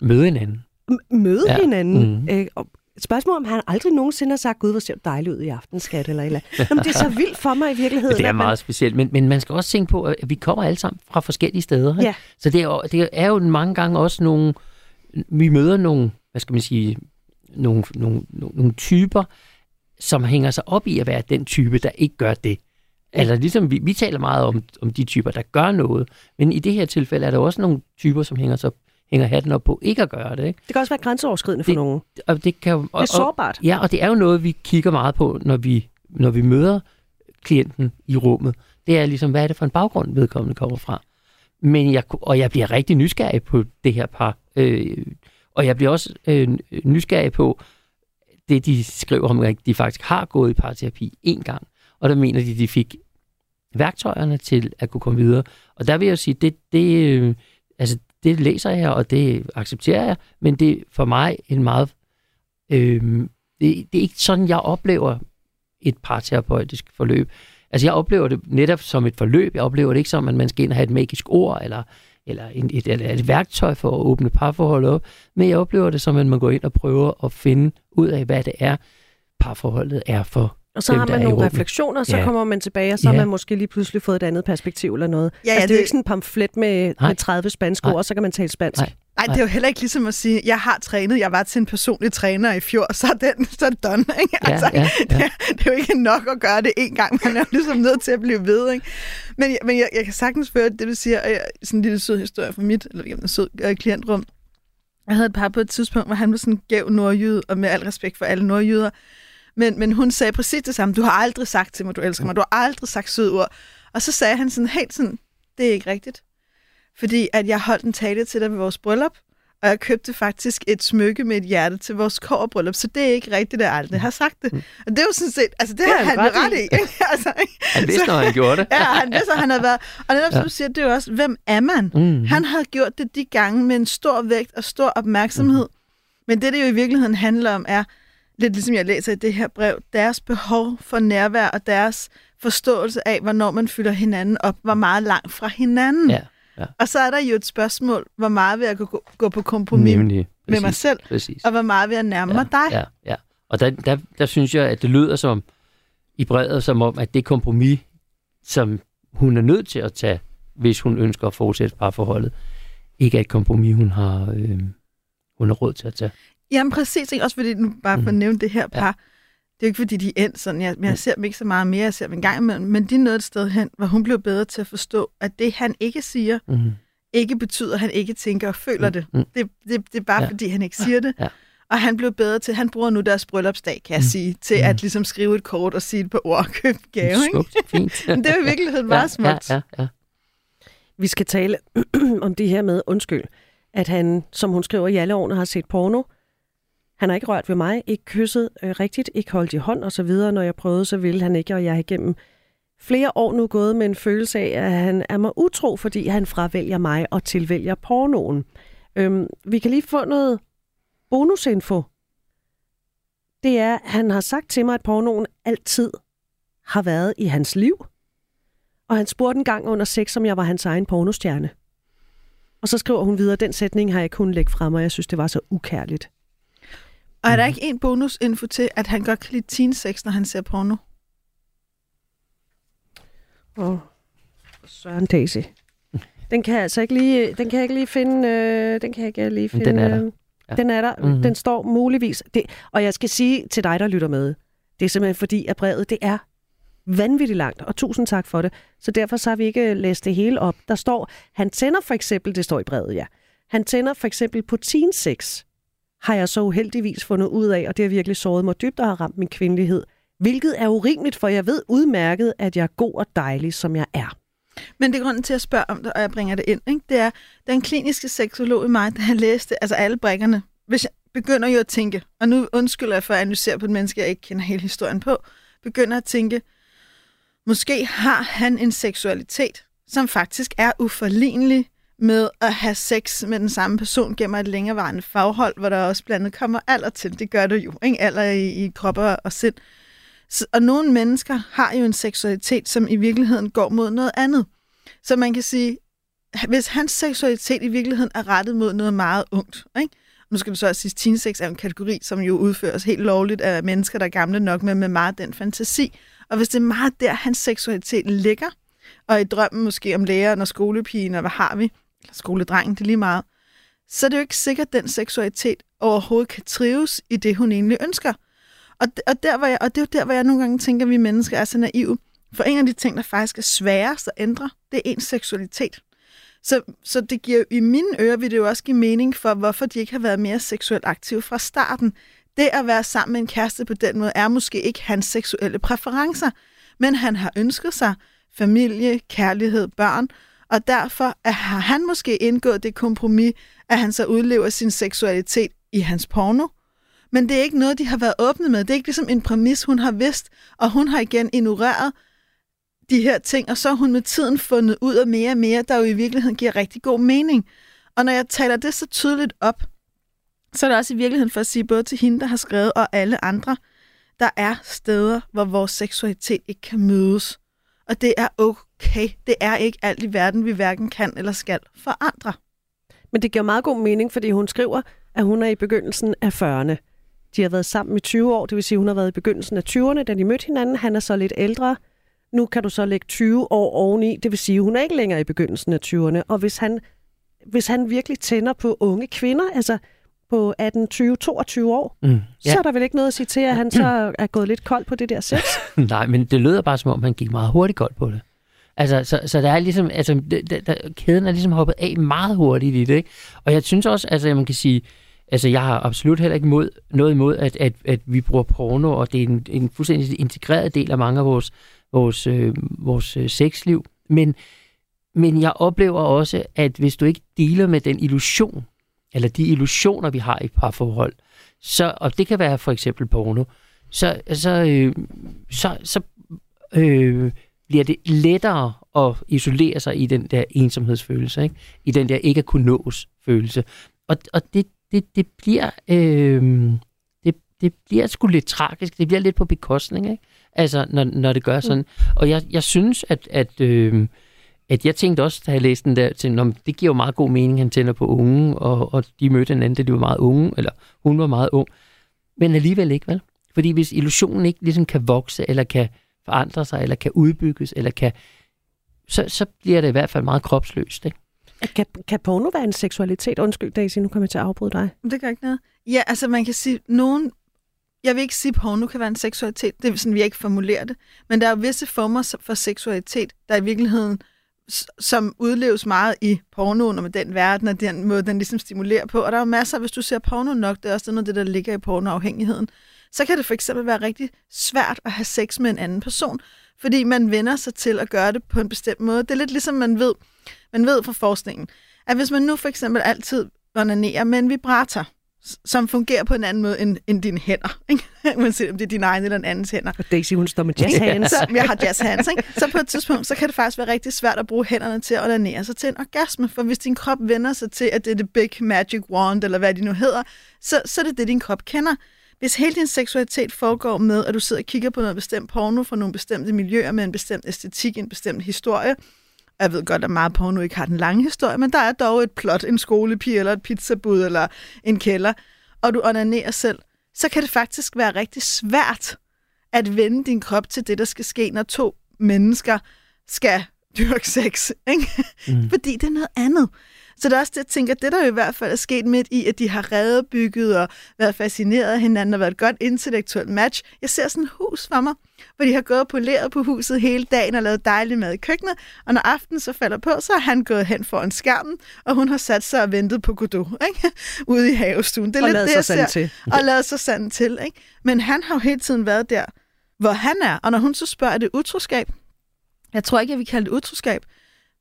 Møde hinanden. m- møde Ja. hinanden. Mhm. Øh, og et spørgsmål om han aldrig nogensinde har sagt, gud, hvor ser du dejlig ud i aften, skat, eller eller andet. Nå, men det er så vildt for mig i virkeligheden. Det er at man- meget specielt, men, men man skal også tænke på, at vi kommer alle sammen fra forskellige steder. Ja. Så det er, jo, det er jo mange gange også nogle... Vi møder nogle, hvad skal man sige, nogle, nogle, nogle, nogle typer, som hænger sig op i at være den type, der ikke gør det. Altså ligesom vi, vi taler meget om, om de typer, der gør noget, men i det her tilfælde er der også nogle typer, som hænger, sig op, hænger hatten op på ikke at gøre det. Ikke? Det kan også være grænseoverskridende for Det- nogen. Og det, kan, jo- Det og, er og, sårbart. Ja, og det er jo noget, vi kigger meget på, når vi, når vi møder klienten i rummet. Det er ligesom, hvad er det for en baggrund, vedkommende kommer fra. Men jeg, og jeg bliver rigtig nysgerrig på det her par. Øh, og jeg bliver også øh, nysgerrig på det, de skriver om, at de faktisk har gået i parterapi en gang. Og der mener de, de fik værktøjerne til at kunne komme videre. Og der vil jeg jo sige, det, det, øh, altså, det læser jeg, og det accepterer jeg, men det er for mig en meget Øh, det, det er ikke sådan, jeg oplever et parterapeutisk forløb. Altså, jeg oplever det netop som et forløb. Jeg oplever det ikke som, at man skal ind og have et magisk ord, eller, eller, en, et, eller et værktøj for at åbne parforholdet op. Men jeg oplever det som, at man går ind og prøver at finde ud af, hvad det er, parforholdet er for. Og så dem, har man nogle refleksioner, så Ja. kommer man tilbage, og så har Ja. man måske lige pludselig fået et andet perspektiv eller noget. Ja, ja, altså, det er jo det- ikke sådan en pamflet med, Nej. med 30 spanske ord, og så kan man tale spansk. Nej. Nej, det er jo heller ikke ligesom at sige, jeg har trænet, jeg var til en personlig træner i fjor, så er, den, så er det done. Ikke? Ja, Altså, ja, ja. Det, er- det er jo ikke nok at gøre det en gang, man er jo ligesom nødt til at blive ved. Ikke? Men, jeg- men jeg, jeg kan sagtens føre det, du siger, og jeg, sådan en lille sød historie fra mit, eller jamen, en sød øh, klientrum. Jeg havde et par på et tidspunkt, hvor han var sådan en gæv nordjyde, og med al respekt for alle nordjyder, men, men hun sagde præcis det samme. Du har aldrig sagt til mig, du elsker mig. Du har aldrig sagt søde ord. Og så sagde han sådan helt sådan, det er ikke rigtigt. Fordi at jeg holdt en tale til dig ved vores bryllup, og jeg købte faktisk et smykke med et hjerte til vores kårbryllup, så det er ikke rigtigt, at jeg aldrig har sagt det. Og det er jo sådan set, altså det, det har han, han ret i. Ikke? altså, ikke? Han vidste, når han gjorde det. Ja, han vidste, at han havde været. Og netop som du siger, det er jo også, hvem er man? Mm. Han havde gjort det de gange med en stor vægt og stor opmærksomhed. Men det, det jo i virkeligheden handler om, er, lidt ligesom jeg læser i det her brev, deres behov for nærvær og deres forståelse af, hvornår man fylder hinanden op, hvor meget langt fra hinanden. Ja, ja. Og så er der jo et spørgsmål, hvor meget vil jeg gå, gå på kompromis Nemlig. med mig Præcis. selv, Præcis. og hvor meget vil jeg nærme mig dig. Ja, ja. Og der, der, der synes jeg, at det lyder som i brevet, som om, at det kompromis, som hun er nødt til at tage, hvis hun ønsker at fortsætte parforholdet, ikke er et kompromis, hun har, øh, hun har råd til at tage. Jamen præcis, ikke? også fordi, nu bare for at Mhm. nævne det her par, det er jo ikke fordi, de er endt sådan, jeg, men jeg ser dem ikke så meget mere, jeg ser dem en gang imellem, men de er nået et sted hen, hvor hun blev bedre til at forstå, at det han ikke siger, Mm. ikke betyder, at han ikke tænker og føler Mm, det. mm. Det, det, det er bare Ja. ja. fordi, han ikke siger det. Ja. Og han blev bedre til, han bruger nu deres bryllupsdag, kan jeg Mm. sige, til Mm. at ligesom skrive et kort og sige et par ord og købe gave. Ikke? Fint. Men det er i virkeligheden meget smukt. Ja, ja, ja. Vi skal tale om det her med, undskyld, at han, som hun skriver, i alle årene har set porno. Han har ikke rørt ved mig, ikke kysset øh, rigtigt, ikke holdt i hånd og så videre. Når jeg prøvede, så ville han ikke, og jeg har igennem flere år nu gået med en følelse af, at han er mig utro, fordi han fravælger mig og tilvælger pornoen. Øhm, vi kan lige få noget bonusinfo. Det er, at han har sagt til mig, at pornoen altid har været i hans liv. Og han spurgte en gang under sex, om jeg var hans egen pornostjerne. Og så skriver hun videre, den sætning har jeg kun lægge frem, og jeg synes, det var så ukærligt. Og er der ikke en bonusinfo til, at han godt kan lide teen sex, når han ser porno? Åh, Søren Daisy. Den kan jeg altså ikke lige, den kan jeg ikke lige finde, øh, den kan jeg ikke lige finde. Den er der. øh, Ja. Den er der. Mhm. Mm-hmm. Den står muligvis. Det, og jeg skal sige til dig, der lytter med, det er simpelthen fordi, at brevet, det er vanvittigt langt, og tusind tak for det. Så derfor så har vi ikke læst det hele op. Der står, han tænder for eksempel, det står i brevet, ja. Han tænder for eksempel på teen sex, har jeg så uheldigvis fundet ud af, og det har virkelig såret mig dybt og har ramt min kvindelighed. Hvilket er urimeligt, for jeg ved udmærket, at jeg er god og dejlig, som jeg er. Men det er grunden til at spørge om det, og jeg bringer det ind. Ikke? Det er den kliniske seksolog i mig, der har læst det, altså alle brækkerne. Hvis jeg begynder jo at tænke, og nu undskylder jeg for at analysere på et menneske, jeg ikke kender hele historien på, begynder at tænke, måske har han en seksualitet, som faktisk er uforlignelig med at have sex med den samme person gennem et længerevarende faghold, hvor der også blandt andet kommer alder til. Det gør det jo, ikke? Alder i, i krop og, og sind. Så, og nogle mennesker har jo en seksualitet, som i virkeligheden går mod noget andet. Så man kan sige, hvis hans seksualitet i virkeligheden er rettet mod noget meget ungt, ikke? nu skal du så også sige, at teen er en kategori, som jo udføres helt lovligt af mennesker, der er gamle nok med, med meget den fantasi. Og hvis det er meget der, hans seksualitet ligger, og i drømmen måske om læreren og skolepigen, og hvad har vi, eller skoledrengen, det er lige meget, så er det jo ikke sikkert, at den seksualitet overhovedet kan trives i det, hun egentlig ønsker. Og, og, der, hvor jeg, og det er jo der, hvor jeg nogle gange tænker, at vi mennesker er så naive. For en af de ting, der faktisk er sværest at ændre, det er ens seksualitet. Så, så det giver i mine ører, vil det jo også give mening for, hvorfor de ikke har været mere seksuelt aktive fra starten. Det at være sammen med en kæreste på den måde, er måske ikke hans seksuelle præferencer, men han har ønsket sig familie, kærlighed, børn, og derfor at har han måske indgået det kompromis, at han så udlever sin seksualitet i hans porno. Men det er ikke noget, de har været åbne med. Det er ikke ligesom en præmis, hun har vidst, og hun har igen ignoreret de her ting, og så har hun med tiden fundet ud af mere og mere, der jo i virkeligheden giver rigtig god mening. Og når jeg taler det så tydeligt op, så er det også i virkeligheden for at sige både til hende, der har skrevet, og alle andre, der er steder, hvor vores seksualitet ikke kan mødes. Og det er okay. Det er ikke alt i verden, vi hverken kan eller skal forandre. Men det giver meget god mening, fordi hun skriver, at hun er i begyndelsen af 40'erne. De har været sammen i 20 år, det vil sige, at hun har været i begyndelsen af 20'erne, da de mødte hinanden. Han er så lidt ældre. Nu kan du så lægge 20 år oveni, det vil sige, at hun er ikke længere i begyndelsen af 20'erne. Og hvis han, hvis han virkelig tænder på unge kvinder, altså på 18, 20, 22 år, Mm. ja. så er der vel ikke noget at sige til, at han så er gået lidt kold på det der sex. Nej, men det lyder bare som om, han gik meget hurtigt godt på det. Altså, så, så der er ligesom, altså, der, der, kæden er ligesom hoppet af meget hurtigt i det, ikke? Og jeg synes også, altså, man kan sige, altså, jeg har absolut heller ikke imod, noget imod, at, at, at vi bruger porno, og det er en, en fuldstændig integreret del af mange af vores, vores, øh, vores øh, sexliv. Men, men jeg oplever også, at hvis du ikke dealer med den illusion, eller de illusioner, vi har i parforhold, så, og det kan være for eksempel porno, så, så, øh, så, så øh, bliver det lettere at isolere sig i den der ensomhedsfølelse, ikke? i den der ikke at kunne nås følelse. Og, og det, det, det bliver øh, det, det bliver sgu lidt tragisk. Det bliver lidt på bekostning, ikke? Altså, når, når det gør sådan. Og jeg, jeg synes, at, at, øh, at jeg tænkte også, da jeg læste den der, til, om det giver jo meget god mening, han tænder på unge, og, og de mødte hinanden, da de var meget unge, eller hun var meget ung. Men alligevel ikke, vel? Fordi hvis illusionen ikke ligesom kan vokse, eller kan forandre sig, eller kan udbygges, eller kan, så, så bliver det i hvert fald meget kropsløst, ikke? Kan, kan porno være en seksualitet? Undskyld, Daisy, nu kommer jeg til at afbryde dig. Det gør ikke noget. Ja, altså man kan sige, nogen... Jeg vil ikke sige, at porno kan være en seksualitet. Det er sådan, vi ikke formulerer det. Men der er visse former for seksualitet, der i virkeligheden som udleves meget i pornoen og med den verden og den måde, den ligesom stimulerer på. Og der er jo masser, hvis du ser porno nok, det er også noget af det, der ligger i pornoafhængigheden, så kan det for eksempel være rigtig svært at have sex med en anden person, fordi man vender sig til at gøre det på en bestemt måde. Det er lidt ligesom man ved, man ved fra forskningen, at hvis man nu for eksempel altid onanerer med en vibrator, som fungerer på en anden måde end, end dine hænder. Ikke? Uanset om det er dine egne eller en andens hænder. Og Daisy, hun står med jazz hands. Så, jeg har jazz hands, ikke? Så på et tidspunkt, så kan det faktisk være rigtig svært at bruge hænderne til at onanere sig til en orgasme. For hvis din krop vender sig til, at det er det big magic wand, eller hvad det nu hedder, så, så er det det, din krop kender. Hvis hele din seksualitet foregår med, at du sidder og kigger på noget bestemt porno fra nogle bestemte miljøer med en bestemt æstetik, en bestemt historie, jeg ved godt, at meget porno ikke har den lange historie, men der er dog et plot, en skolepige, eller et pizzabud, eller en kælder, og du onanerer selv, så kan det faktisk være rigtig svært at vende din krop til det, der skal ske, når to mennesker skal dyrke sex. Ikke? Mm. Fordi det er noget andet. Så det er også det, jeg tænker, det der jo i hvert fald er sket midt i, at de har redebygget og været fascineret af hinanden og været et godt intellektuelt match. Jeg ser sådan et hus for mig, hvor de har gået og poleret på huset hele dagen og lavet dejlig mad i køkkenet, og når aftenen så falder på, så har han gået hen foran skærmen, og hun har sat sig og ventet på Godot, ikke? ude i havestuen. Det er og lidt det, jeg Til. Og lavet sig sand til. Ikke? Men han har jo hele tiden været der, hvor han er, og når hun så spørger, er det utroskab? Jeg tror ikke, jeg vil kalde det utroskab,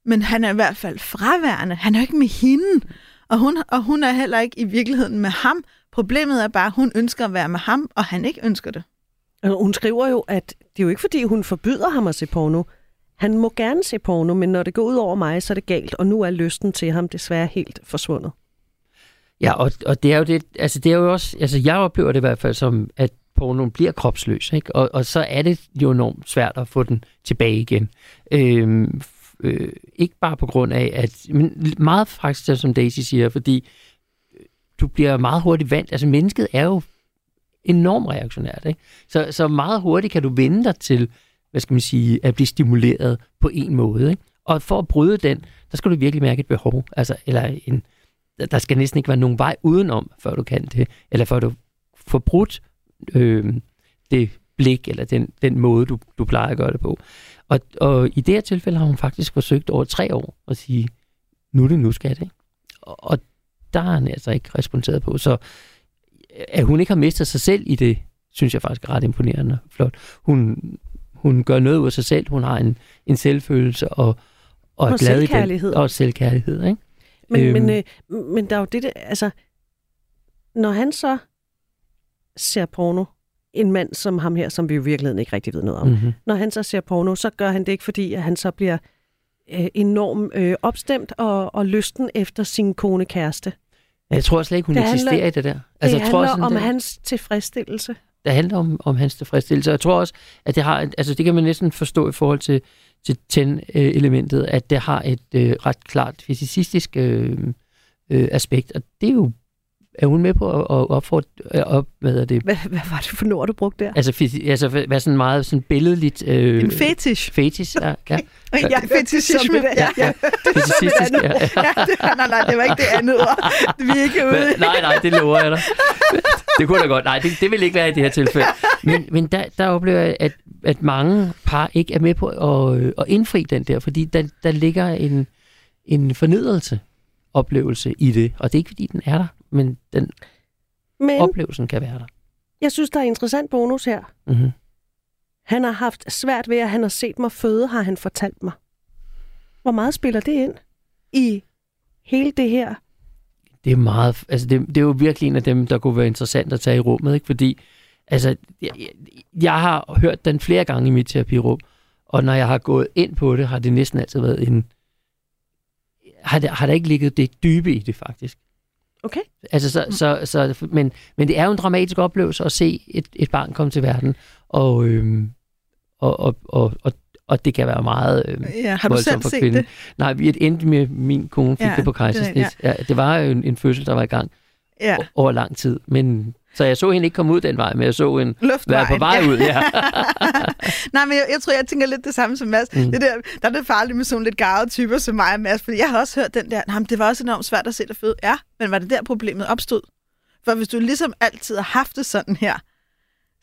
men han er i hvert fald fraværende. Han er jo ikke med hende, og hun, og hun er heller ikke i virkeligheden med ham. Problemet er bare, at hun ønsker at være med ham, og han ikke ønsker det. Hun skriver jo, at det er jo ikke fordi, hun forbyder ham at se porno. Han må gerne se porno, men når det går ud over mig, så er det galt, og nu er lysten til ham desværre helt forsvundet. Ja, og, og det er jo det, altså det er jo også, altså jeg oplever det i hvert fald som, at porno bliver kropsløs, ikke? Og, og så er det jo enormt svært at få den tilbage igen. Øhm, øh, ikke bare på grund af, at, men meget faktisk, som Daisy siger, fordi øh, du bliver meget hurtigt vant, altså mennesket er jo enormt reaktionært. Ikke? Så, så meget hurtigt kan du vende dig til, hvad skal man sige, at blive stimuleret på en måde. Ikke? Og for at bryde den, der skal du virkelig mærke et behov. Altså, eller en, der skal næsten ikke være nogen vej udenom, før du kan det. Eller før du får brudt øh, det blik, eller den, den måde, du, du plejer at gøre det på. Og, og i det her tilfælde har hun faktisk forsøgt over tre år at sige, nu er det nu, skal det. Og, og der har han altså ikke responderet på. Så at hun ikke har mistet sig selv i det, synes jeg faktisk er ret imponerende og flot. Hun, hun gør noget ud af sig selv. Hun har en, en selvfølelse og, og, og glad selvkærlighed. I den, og selvkærlighed. Ikke? Men, øhm. men, øh, men der er jo det, der, altså, når han så ser porno, en mand som ham her, som vi jo virkeligheden ikke rigtig ved noget om, mm-hmm. når han så ser porno, så gør han det ikke, fordi at han så bliver øh, enormt øh, opstemt og, og lysten efter sin kone kæreste. Jeg tror slet ikke, hun det eksisterer handler, i det der. Altså, det jeg tror handler om det, hans tilfredsstillelse. Det handler om, om hans tilfredsstillelse. Jeg tror også, at det har, altså det kan man næsten forstå i forhold til, til TEN-elementet, at det har et øh, ret klart fysicistisk øh, øh, aspekt, og det er jo er hun med på at, at opfordre, op, hvad er det? Hvad, hvad var det for ord, du brugte der? Altså, altså hvad sådan meget sådan billedligt... Øh, en fetish. Fetish, ja. ja. ja, fetishisme. Ja, ja. Fetishistisk, ja. ja. det, nej, nej, det var ikke det andet ord. Vi er ikke ude. Men, nej, nej, det lover jeg dig. Det kunne da godt. Nej, det, det vil ikke være i det her tilfælde. Men, men der, der oplever jeg, at, at mange par ikke er med på at, at indfri den der, fordi der, der ligger en, en fornedrelse oplevelse i det. Og det er ikke, fordi den er der, men den men, oplevelsen kan være der. Jeg synes, der er interessant bonus her. Mm-hmm. Han har haft svært ved, at han har set mig føde, har han fortalt mig. Hvor meget spiller det ind i hele det her? Det er meget, altså det, det er jo virkelig en af dem, der kunne være interessant at tage i rummet, ikke? fordi altså, jeg, jeg har hørt den flere gange i mit terapirum, og når jeg har gået ind på det, har det næsten altid været en, har, det, har der ikke ligget det dybe i det faktisk. Okay. Altså, så, så, så, men, men det er jo en dramatisk oplevelse at se et, et barn komme til verden, og, øhm, og, og, og, og, og det kan være meget øhm, ja, har du selv for set kvinden. det? Nej, vi endte med, min kone fik ja, det på kejsersnit. Det, ja. Ja, det var jo en, en fødsel, der var i gang ja. over lang tid, men så jeg så hende ikke komme ud den vej, men jeg så hende være på vej ja. ud. Ja. Nej, men jeg, jeg tror, jeg tænker lidt det samme som Mads. Mm. Det der, der er det farligt med sådan lidt garvede typer som mig og Mads, fordi jeg har også hørt den der, nah, det var også enormt svært at se dig føde. Ja, men var det der problemet opstod? For hvis du ligesom altid har haft det sådan her,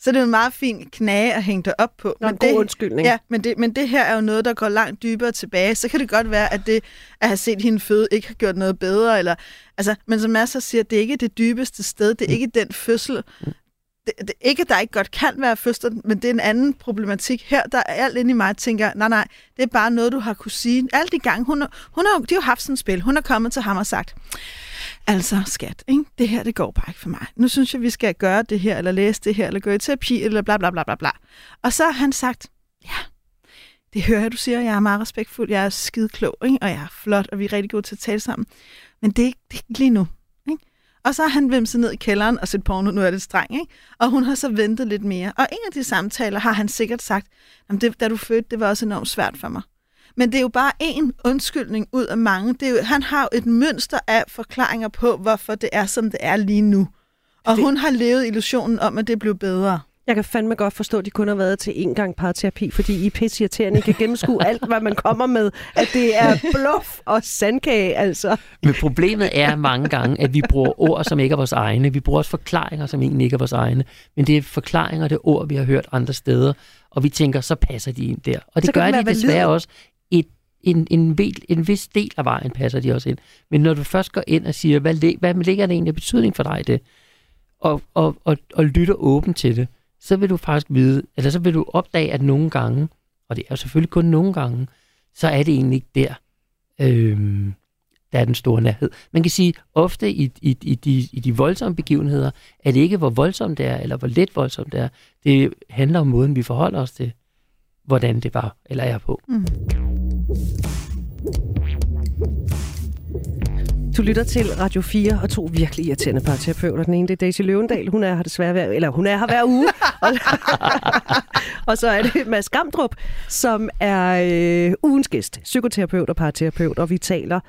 så det er jo en meget fin knage at hænge dig op på. Nå, men god det, undskyldning. Ja, men det, men det her er jo noget, der går langt dybere tilbage. Så kan det godt være, at det at have set hende føde ikke har gjort noget bedre. Eller, altså, men som Masser siger, det er ikke det dybeste sted. Det er ikke den fødsel. Det, det, ikke, at der ikke godt kan være fødsel, men det er en anden problematik. Her, der er alt inde i mig, tænker, nej, nej, det er bare noget, du har kunne sige. Alle de gange, hun, hun har, de har jo haft sådan et spil. Hun er kommet til ham og sagt, altså skat, ikke? det her det går bare ikke for mig. Nu synes jeg, vi skal gøre det her, eller læse det her, eller gå i terapi, eller bla bla bla bla bla. Og så har han sagt, ja, det hører jeg, du siger, jeg er meget respektfuld, jeg er skide klog, ikke? og jeg er flot, og vi er rigtig gode til at tale sammen. Men det er ikke, det er ikke lige nu. Ikke? Og så har han vimset ned i kælderen og set porno, nu er det streng, ikke? og hun har så ventet lidt mere. Og en af de samtaler har han sikkert sagt, det, da du fødte, det var også enormt svært for mig. Men det er jo bare en undskyldning ud af mange. Det er jo, han har jo et mønster af forklaringer på, hvorfor det er, som det er lige nu. Og det... hun har levet illusionen om, at det blev bedre. Jeg kan fandme godt forstå, at de kun har været til én gang parterapi, fordi I pissirriterende kan gennemskue alt, hvad man kommer med. At det er bluff og sandkage, altså. Men problemet er mange gange, at vi bruger ord, som ikke er vores egne. Vi bruger også forklaringer, som egentlig ikke er vores egne. Men det er forklaringer, det er ord, vi har hørt andre steder. Og vi tænker, så passer de ind der. Og det så gør de desværre valid. også et, en, en, vel, en vis del af vejen passer de også ind. Men når du først går ind og siger, hvad, hvad ligger det egentlig af betydning for dig det? Og, og, og, og lytter åben til det, så vil du faktisk vide, eller så vil du opdage, at nogle gange, og det er jo selvfølgelig kun nogle gange, så er det egentlig ikke der, øhm, der er den store nærhed. Man kan sige, ofte i, i, i, de, i de voldsomme begivenheder, er det ikke, hvor voldsomt det er, eller hvor let voldsomt det er. Det handler om måden, vi forholder os til, hvordan det var, eller er på. Mm. Du lytter til Radio 4 og to virkelig irriterende parterapeuter. Den ene det er Daisy Løvendal. Hun er her desværre hver, eller hun er her hver uge. og, og så er det Mads Gamdrup, som er øh, ugens gæst. Psykoterapeut og parterapeut. Og vi taler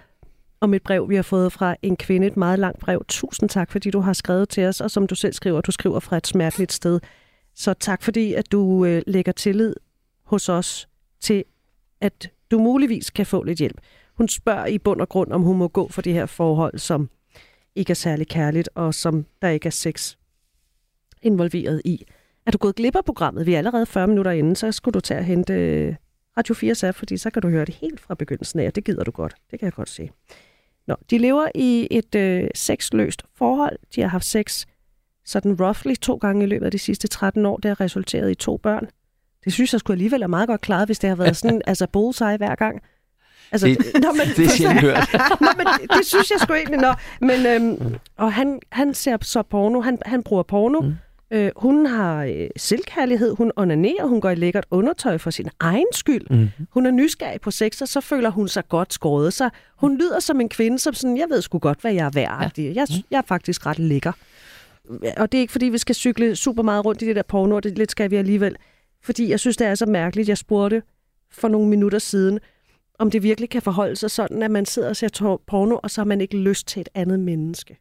om et brev, vi har fået fra en kvinde. Et meget langt brev. Tusind tak, fordi du har skrevet til os. Og som du selv skriver, du skriver fra et smerteligt sted. Så tak, fordi at du øh, lægger tillid hos os til, at du muligvis kan få lidt hjælp. Hun spørger i bund og grund, om hun må gå for det her forhold, som ikke er særlig kærligt, og som der ikke er sex involveret i. Er du gået glip af programmet? Vi er allerede 40 minutter inden, så skulle du tage og hente øh, Radio 4's app, fordi så kan du høre det helt fra begyndelsen af, og det gider du godt. Det kan jeg godt se. Nå, de lever i et øh, sexløst forhold. De har haft sex sådan roughly to gange i løbet af de sidste 13 år. Det har resulteret i to børn. Det synes jeg skulle alligevel er meget godt klaret, hvis det har været sådan, altså bullseye hver gang. Altså, det, nå, men, det er sjældent hørt. nå, men det, det synes jeg sgu egentlig. Nå. Men, øhm, og han, han ser så porno, han, han bruger porno. Mm. Øh, hun har øh, selvkærlighed, hun onanerer, hun går i lækkert undertøj for sin egen skyld. Mm. Hun er nysgerrig på sex, og så føler hun sig godt skåret. Så hun lyder som en kvinde, som sådan, jeg ved sgu godt, hvad jeg er værd. Ja. Jeg, jeg er faktisk ret lækker. Og det er ikke, fordi vi skal cykle super meget rundt i det der porno, det lidt skal vi alligevel. Fordi jeg synes, det er så mærkeligt. Jeg spurgte for nogle minutter siden, om det virkelig kan forholde sig sådan, at man sidder og ser porno, og så har man ikke lyst til et andet menneske.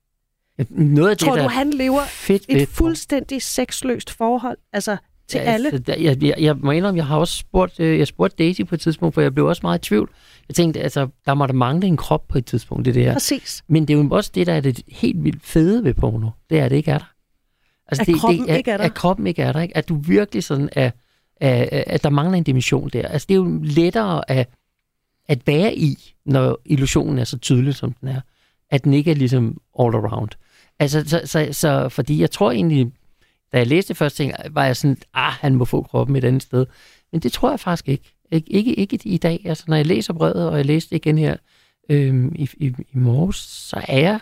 Noget af Tror det, du, han lever fedt et fuldstændig sexløst forhold? Altså, til ja, alle? Altså, jeg, jeg, jeg må indrømme, jeg har også spurgt, øh, jeg spurgte Daisy på et tidspunkt, for jeg blev også meget i tvivl. Jeg tænkte, altså, der må der mangle en krop på et tidspunkt, det der. Præcis. Men det er jo også det, der er det helt vildt fede ved porno. Det er, at det ikke er der. Altså, at det, kroppen det, er, ikke er der? At kroppen ikke er der, ikke? At du virkelig sådan er, at, at der mangler en dimension der. Altså, det er jo lettere at at være i, når illusionen er så tydelig, som den er. At den ikke er ligesom all around. Altså, så, så, så fordi jeg tror egentlig, da jeg læste det første ting, var jeg sådan, ah, han må få kroppen et andet sted. Men det tror jeg faktisk ikke. Ik- ikke, ikke i dag. Altså, når jeg læser brevet, og jeg læste det igen her øhm, i, i, i morges, så er jeg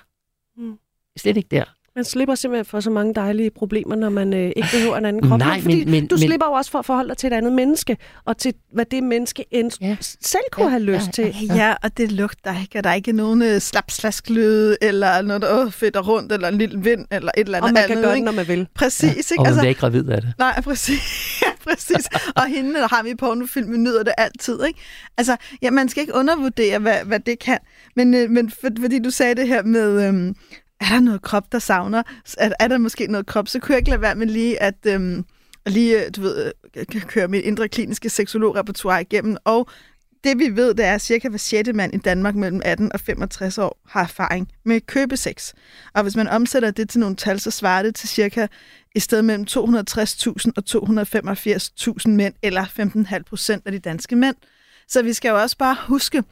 mm. slet ikke der. Man slipper simpelthen for så mange dejlige problemer, når man øh, ikke behøver en anden krop. Nej, fordi men, men, du slipper jo også for at forholde dig til et andet menneske, og til hvad det menneske end ja. selv kunne ja, have lyst ja, til. Ja, ja, og det lugter ikke, og der er ikke nogen øh, slapslasklyde, eller noget, der øh, fedter rundt, eller en lille vind, eller et eller andet Og man andet, kan gøre det, når man vil. Præcis. Ja, ikke? Og man altså, bliver ikke gravid af det. Nej, præcis. præcis. Og hende, der har vi på pornofilm, vi nyder det altid. Ikke? Altså, ja, man skal ikke undervurdere, hvad, hvad det kan. Men, øh, men for, fordi du sagde det her med, øhm, er der noget krop, der savner? Er, er der måske noget krop? Så kunne jeg ikke lade være med lige at øhm, lige, øh, du ved, øh, køre mit indre kliniske seksologrepertoire igennem. Og det vi ved, det er, at cirka hver sjette mand i Danmark mellem 18 og 65 år har erfaring med købesex. Og hvis man omsætter det til nogle tal, så svarer det til cirka et sted mellem 260.000 og 285.000 mænd, eller 15,5 procent af de danske mænd. Så vi skal jo også bare huske,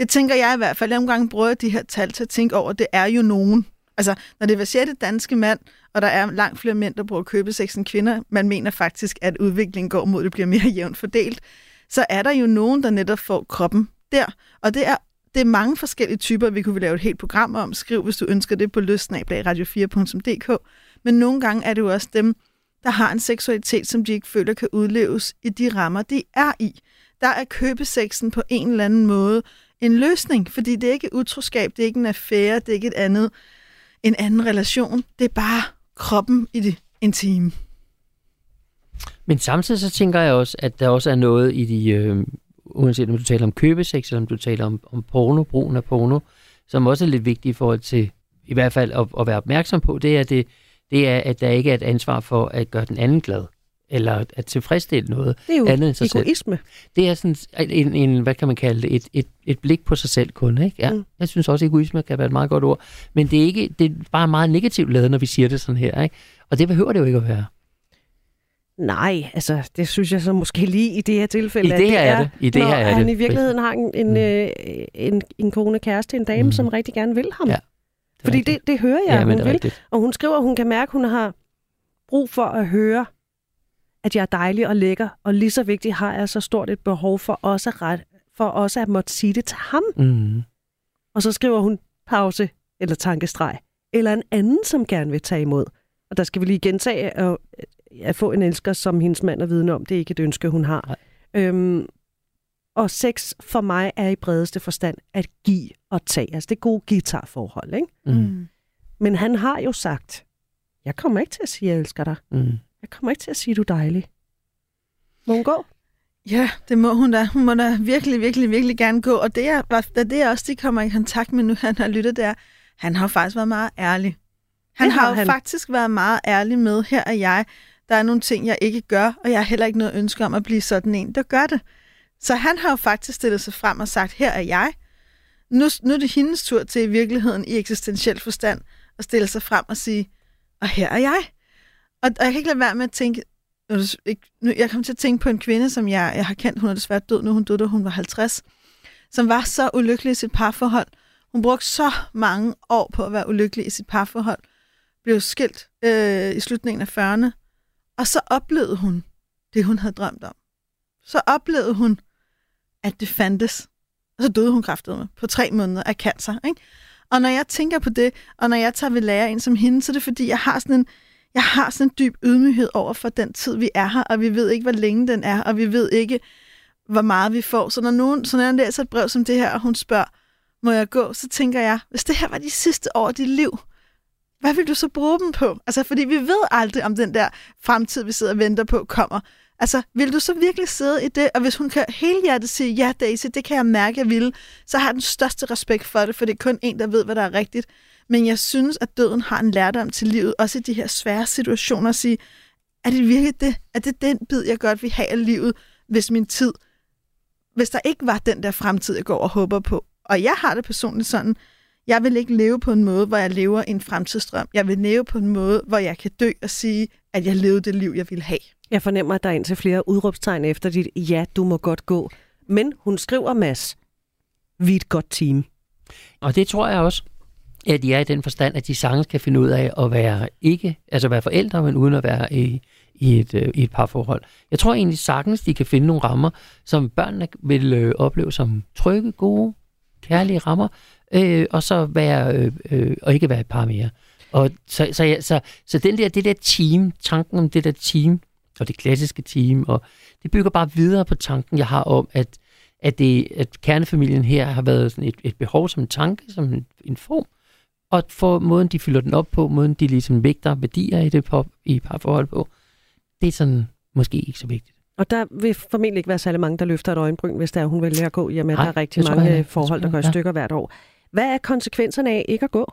det tænker jeg i hvert fald. Jeg nogle gange bruger de her tal til at tænke over, det er jo nogen. Altså, når det er hver sjette danske mand, og der er langt flere mænd, der bruger købesex end kvinder, man mener faktisk, at udviklingen går mod, at det bliver mere jævnt fordelt, så er der jo nogen, der netop får kroppen der. Og det er det er mange forskellige typer, vi kunne lave et helt program om. Skriv, hvis du ønsker det på løsnablagradio4.dk. Men nogle gange er det jo også dem, der har en seksualitet, som de ikke føler kan udleves i de rammer, de er i. Der er købesexen på en eller anden måde en løsning, fordi det er ikke utroskab, det er ikke en affære, det er ikke et andet, en anden relation. Det er bare kroppen i det intime. Men samtidig så tænker jeg også, at der også er noget i de, øh, uanset om du taler om købesex, eller om du taler om, om porno, brugen af porno, som også er lidt vigtigt i forhold til, i hvert fald at, at være opmærksom på, det er, det, det er, at der ikke er et ansvar for at gøre den anden glad eller at tilfredsstille noget Det er jo andet end sig selv. egoisme. Det er sådan en, en, hvad kan man kalde det, et, et, et blik på sig selv kun, ikke? Ja, Mm. jeg synes også, at egoisme kan være et meget godt ord, men det er, ikke, det er bare meget negativt lavet, når vi siger det sådan her, ikke? Og det behøver det jo ikke at være. Nej, altså det synes jeg så måske lige i det her tilfælde. I at det her er det. I det når her er han det. i virkeligheden har en, en, Mm. øh, en, en kone kæreste, en dame, Mm. som rigtig gerne vil ham. Ja, er Fordi rigtigt. det, det hører jeg, ja, hun det er vil. rigtigt. Og hun skriver, at hun kan mærke, at hun har brug for at høre, at jeg er dejlig og lækker. Og lige så vigtigt har jeg så stort et behov for også, ret, for også at måtte sige det til ham. Mm. Og så skriver hun pause eller tankestreg. Eller en anden, som gerne vil tage imod. Og der skal vi lige gentage at, at få en elsker, som hendes mand er vidne om. Det er ikke et ønske, hun har. Nej. Øhm, og sex for mig er i bredeste forstand at give og tage. Altså det gode guitarforhold, ikke? Mm. Men han har jo sagt, jeg kommer ikke til at sige, at jeg elsker dig. Mm. Jeg kommer ikke til at sige, du er dejlig. Må hun gå? Ja, det må hun da. Hun må da virkelig, virkelig, virkelig gerne gå. Og det er, det er også, de kommer i kontakt med nu, han har lyttet der. Han har faktisk været meget ærlig. Han Det har har jo han. faktisk været meget ærlig med, her er jeg. Der er nogle ting, jeg ikke gør, og jeg har heller ikke noget ønske om at blive sådan en, der gør det. Så han har jo faktisk stillet sig frem og sagt, her er jeg. Nu, nu er det hendes tur til i virkeligheden i eksistentiel forstand at stille sig frem og sige, og her er jeg. Og, og jeg kan ikke lade være med at tænke, nu jeg kom til at tænke på en kvinde, som jeg, jeg har kendt, hun er desværre død nu, hun døde, da hun var 50, som var så ulykkelig i sit parforhold. Hun brugte så mange år på at være ulykkelig i sit parforhold, blev skilt øh, i slutningen af 40'erne, og så oplevede hun det, hun havde drømt om. Så oplevede hun, at det fandtes. Og så døde hun kraftedeme på tre måneder af cancer. Ikke? Og når jeg tænker på det, og når jeg tager ved lære en som hende, så er det fordi, jeg har sådan en, jeg har sådan en dyb ydmyghed over for den tid, vi er her, og vi ved ikke, hvor længe den er, og vi ved ikke, hvor meget vi får. Så når nogen, så når jeg læser et brev som det her, og hun spørger, må jeg gå, så tænker jeg, hvis det her var de sidste år af dit liv, hvad vil du så bruge dem på? Altså, fordi vi ved aldrig, om den der fremtid, vi sidder og venter på, kommer. Altså, vil du så virkelig sidde i det? Og hvis hun kan helhjertet sige, ja Daisy, det kan jeg mærke, jeg vil, så har jeg den største respekt for det, for det er kun en, der ved, hvad der er rigtigt. Men jeg synes, at døden har en lærdom til livet, også i de her svære situationer, at sige, er det virkelig det? Er det den bid, jeg godt vil have af livet, hvis min tid, hvis der ikke var den der fremtid, jeg går og håber på? Og jeg har det personligt sådan, jeg vil ikke leve på en måde, hvor jeg lever en fremtidsdrøm. Jeg vil leve på en måde, hvor jeg kan dø og sige, at jeg levede det liv, jeg ville have. Jeg fornemmer, at der er indtil flere udråbstegn efter dit ja, du må godt gå. Men hun skriver, Mads, vi er et godt team. Og det tror jeg også, Ja, de er i den forstand, at de sagtens kan finde ud af at være ikke, altså være forældre, men uden at være i, i, et, øh, i et parforhold. Jeg tror egentlig sagtens, de kan finde nogle rammer, som børnene vil øh, opleve som trygge, gode, kærlige rammer, øh, og så være, øh, øh, og ikke være et par mere. Og så, så, ja, så, så den der, det der team, tanken om det der team, og det klassiske team, og det bygger bare videre på tanken, jeg har om, at, at, det, at kernefamilien her har været sådan et, et behov som en tanke, som en, en form, og for måden, de fylder den op på, måden, de ligesom vægter værdier i det på, i parforhold på, det er sådan måske ikke så vigtigt. Og der vil formentlig ikke være særlig mange, der løfter et øjenbryn, hvis der er, hun vælger at gå, jamen Nej, der er rigtig mange jeg. Det forhold, der går i ja. stykker hvert år. Hvad er konsekvenserne af ikke at gå?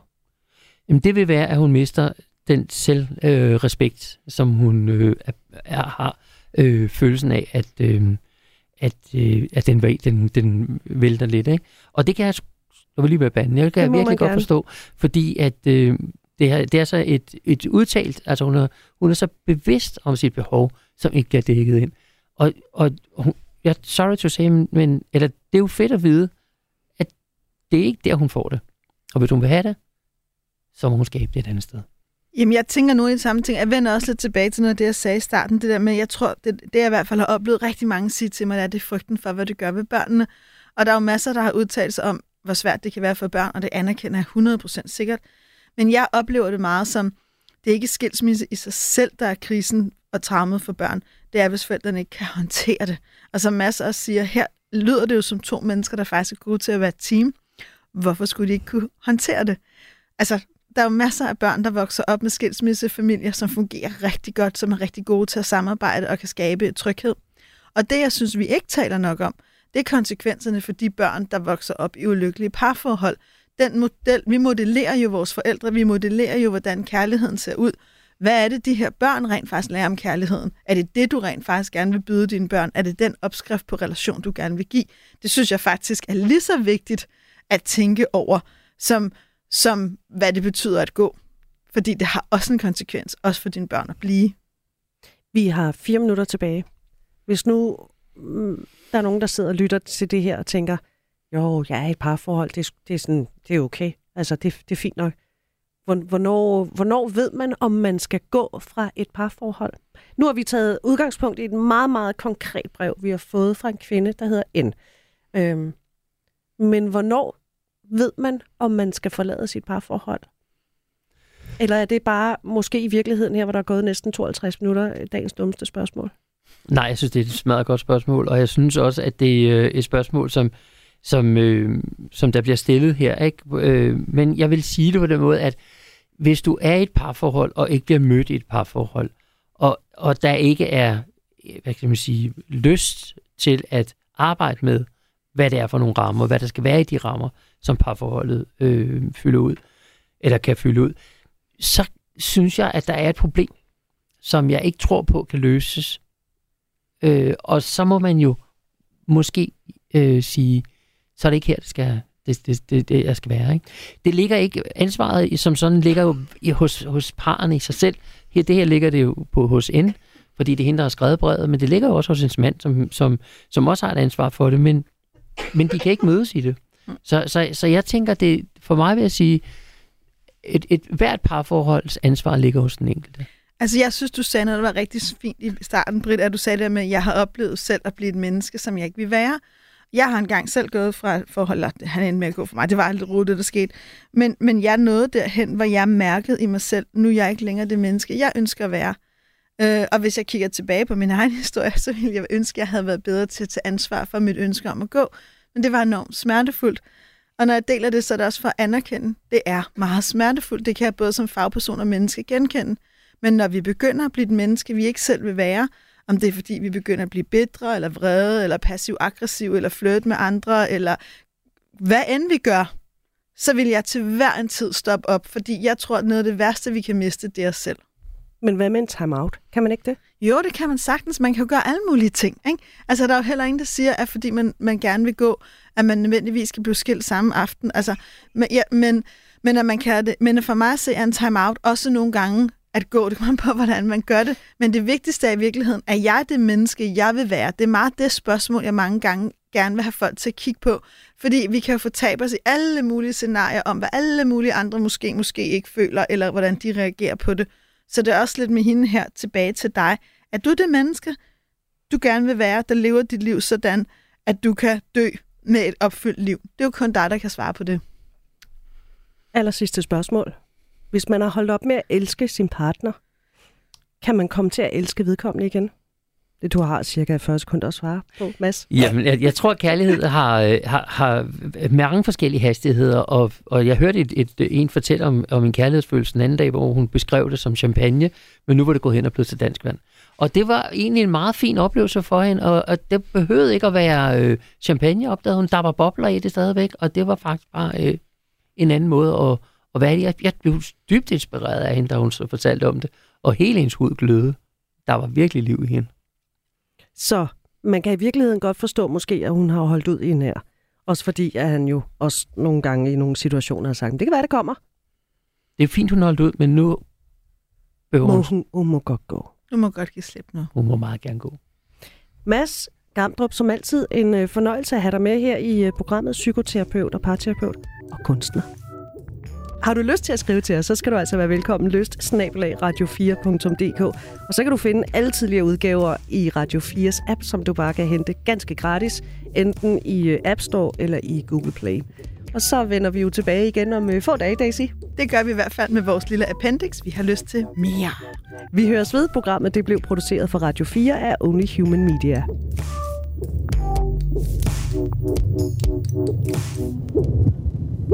Jamen, det vil være, at hun mister den selvrespekt, øh, som hun øh, er, er, har øh, følelsen af, at, øh, at, øh, at den, den, den vælter lidt. Ikke? Og det kan jeg, vil lige være banden, jeg kan Det virkelig godt gerne. forstå, fordi at øh, det, er, det er så et, et udtalt, altså hun er, hun er så bevidst om sit behov, som ikke bliver dækket ind. Og, og hun, jeg er sorry to say, men eller, det er jo fedt at vide, at det er ikke der, hun får det. Og hvis hun vil have det, så må hun skabe det et andet sted. Jamen, jeg tænker nu i det samme ting. Jeg vender også lidt tilbage til noget af det, jeg sagde i starten. Det der med, jeg tror, det, det jeg i hvert fald har oplevet rigtig mange sige til mig, det er, det er frygten for, hvad det gør ved børnene. Og der er jo masser, der har udtalt sig om, hvor svært det kan være for børn, og det anerkender jeg 100% sikkert. Men jeg oplever det meget som, det er ikke skilsmisse i sig selv, der er krisen og traumet for børn. Det er, hvis forældrene ikke kan håndtere det. Og som masser også siger, her lyder det jo som to mennesker, der faktisk er gode til at være team. Hvorfor skulle de ikke kunne håndtere det? Altså, der er jo masser af børn, der vokser op med skilsmissefamilier, som fungerer rigtig godt, som er rigtig gode til at samarbejde og kan skabe tryghed. Og det, jeg synes, vi ikke taler nok om, det er konsekvenserne for de børn, der vokser op i ulykkelige parforhold. Den model, vi modellerer jo vores forældre, vi modellerer jo, hvordan kærligheden ser ud. Hvad er det, de her børn rent faktisk lærer om kærligheden? Er det det, du rent faktisk gerne vil byde dine børn? Er det den opskrift på relation, du gerne vil give? Det synes jeg faktisk er lige så vigtigt at tænke over, som, som hvad det betyder at gå. Fordi det har også en konsekvens, også for dine børn at blive. Vi har fire minutter tilbage. Hvis nu mm, der er nogen, der sidder og lytter til det her og tænker, jo, jeg er i et parforhold, det, det, er, sådan, det er okay. Altså, det, det er fint nok. Hvornår, hvornår ved man, om man skal gå fra et parforhold? Nu har vi taget udgangspunkt i et meget, meget konkret brev, vi har fået fra en kvinde, der hedder N. Øhm, men hvornår ved man, om man skal forlade sit parforhold? Eller er det bare måske i virkeligheden her, hvor der er gået næsten 52 minutter, dagens dummeste spørgsmål? Nej, jeg synes, det er et meget godt spørgsmål, og jeg synes også, at det er et spørgsmål, som, som, øh, som der bliver stillet her. Ikke? Øh, men jeg vil sige det på den måde, at hvis du er i et parforhold, og ikke bliver mødt i et parforhold, og, og der ikke er hvad kan man sige, lyst til at arbejde med, hvad det er for nogle rammer, hvad der skal være i de rammer, som parforholdet øh, fylder ud, eller kan fylde ud, så synes jeg, at der er et problem, som jeg ikke tror på kan løses. Øh, og så må man jo måske øh, sige, så er det ikke her, det skal, det, det, det, det jeg skal være. Ikke? Det ligger ikke, ansvaret som sådan ligger jo i, hos, hos parerne i sig selv. Her, det her ligger det jo på hos N, fordi det hindrer at skrive brevet, men det ligger jo også hos en mand, som, som, som også har et ansvar for det, men, men de kan ikke mødes i det. Så, så, så jeg tænker, det for mig vil jeg sige, et, et hvert parforholds ansvar ligger hos den enkelte. Altså, jeg synes, du sagde noget, der var rigtig fint i starten, Britt, at du sagde det med, at jeg har oplevet selv at blive et menneske, som jeg ikke vil være. Jeg har engang selv gået fra forhold, han endte med at gå for mig. Det var aldrig rute, det der skete. Men, men jeg nåede derhen, hvor jeg mærkede i mig selv, nu er jeg ikke længere det menneske, jeg ønsker at være. Øh, og hvis jeg kigger tilbage på min egen historie, så ville jeg ønske, at jeg havde været bedre til at tage ansvar for mit ønske om at gå. Men det var enormt smertefuldt. Og når jeg deler det, så er det også for at anerkende, det er meget smertefuldt. Det kan jeg både som fagperson og menneske genkende. Men når vi begynder at blive et menneske, vi ikke selv vil være, om det er fordi, vi begynder at blive bedre, eller vrede, eller passiv-aggressiv, eller flirte med andre, eller hvad end vi gør, så vil jeg til hver en tid stoppe op, fordi jeg tror, at noget af det værste, vi kan miste, det er os selv. Men hvad med en time-out? Kan man ikke det? Jo, det kan man sagtens. Man kan jo gøre alle mulige ting. Ikke? Altså, der er jo heller ingen, der siger, at fordi man, man gerne vil gå, at man nødvendigvis skal blive skilt samme aften. Altså, men, ja, men, men, at man kan det. men for mig at se er en time-out også nogle gange at gå. Det kommer på, hvordan man gør det. Men det vigtigste er i virkeligheden, er jeg det menneske, jeg vil være? Det er meget det spørgsmål, jeg mange gange gerne vil have folk til at kigge på. Fordi vi kan jo få tabt os i alle mulige scenarier om, hvad alle mulige andre måske, måske ikke føler, eller hvordan de reagerer på det. Så det er også lidt med hende her tilbage til dig. Er du det menneske, du gerne vil være, der lever dit liv sådan, at du kan dø med et opfyldt liv? Det er jo kun dig, der kan svare på det. Aller sidste spørgsmål. Hvis man har holdt op med at elske sin partner, kan man komme til at elske vedkommende igen? Det du har cirka 40 sekunder at svare på, Mads. Jamen, jeg, jeg tror, at kærlighed har, øh, har, har mange forskellige hastigheder, og, og jeg hørte et, et, en fortælle om, om en kærlighedsfølelse den anden dag, hvor hun beskrev det som champagne, men nu var det gået hen og blevet til dansk vand. Og det var egentlig en meget fin oplevelse for hende, og, og det behøvede ikke at være øh, champagne, opdagede hun. Der var bobler i det stadigvæk, og det var faktisk bare øh, en anden måde at, at være i. Jeg, jeg blev dybt inspireret af hende, da hun så fortalte om det, og hele hendes hud glødede. Der var virkelig liv i hende. Så man kan i virkeligheden godt forstå måske, at hun har holdt ud i en her. Også fordi, at han jo også nogle gange i nogle situationer har sagt, det kan være, det kommer. Det er fint, hun har holdt ud, men nu behøver Må hun... hun, hun må godt gå. Du må godt give slip nu. Hun må meget gerne gå. Mads Gamdrup, som altid en øh, fornøjelse at have dig med her i øh, programmet Psykoterapeut og parterapeut og kunstner. Har du lyst til at skrive til os, så skal du altså være velkommen lyst radio4.dk og så kan du finde alle tidligere udgaver i Radio 4's app, som du bare kan hente ganske gratis, enten i øh, App Store eller i Google Play. Og så vender vi jo tilbage igen om øh, få dage, Daisy. Det gør vi i hvert fald med vores lille appendix. Vi har lyst til mere. Vi høres ved. Programmet det blev produceret for Radio 4 af Only Human Media.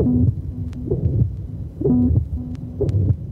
Thank you. Thank you.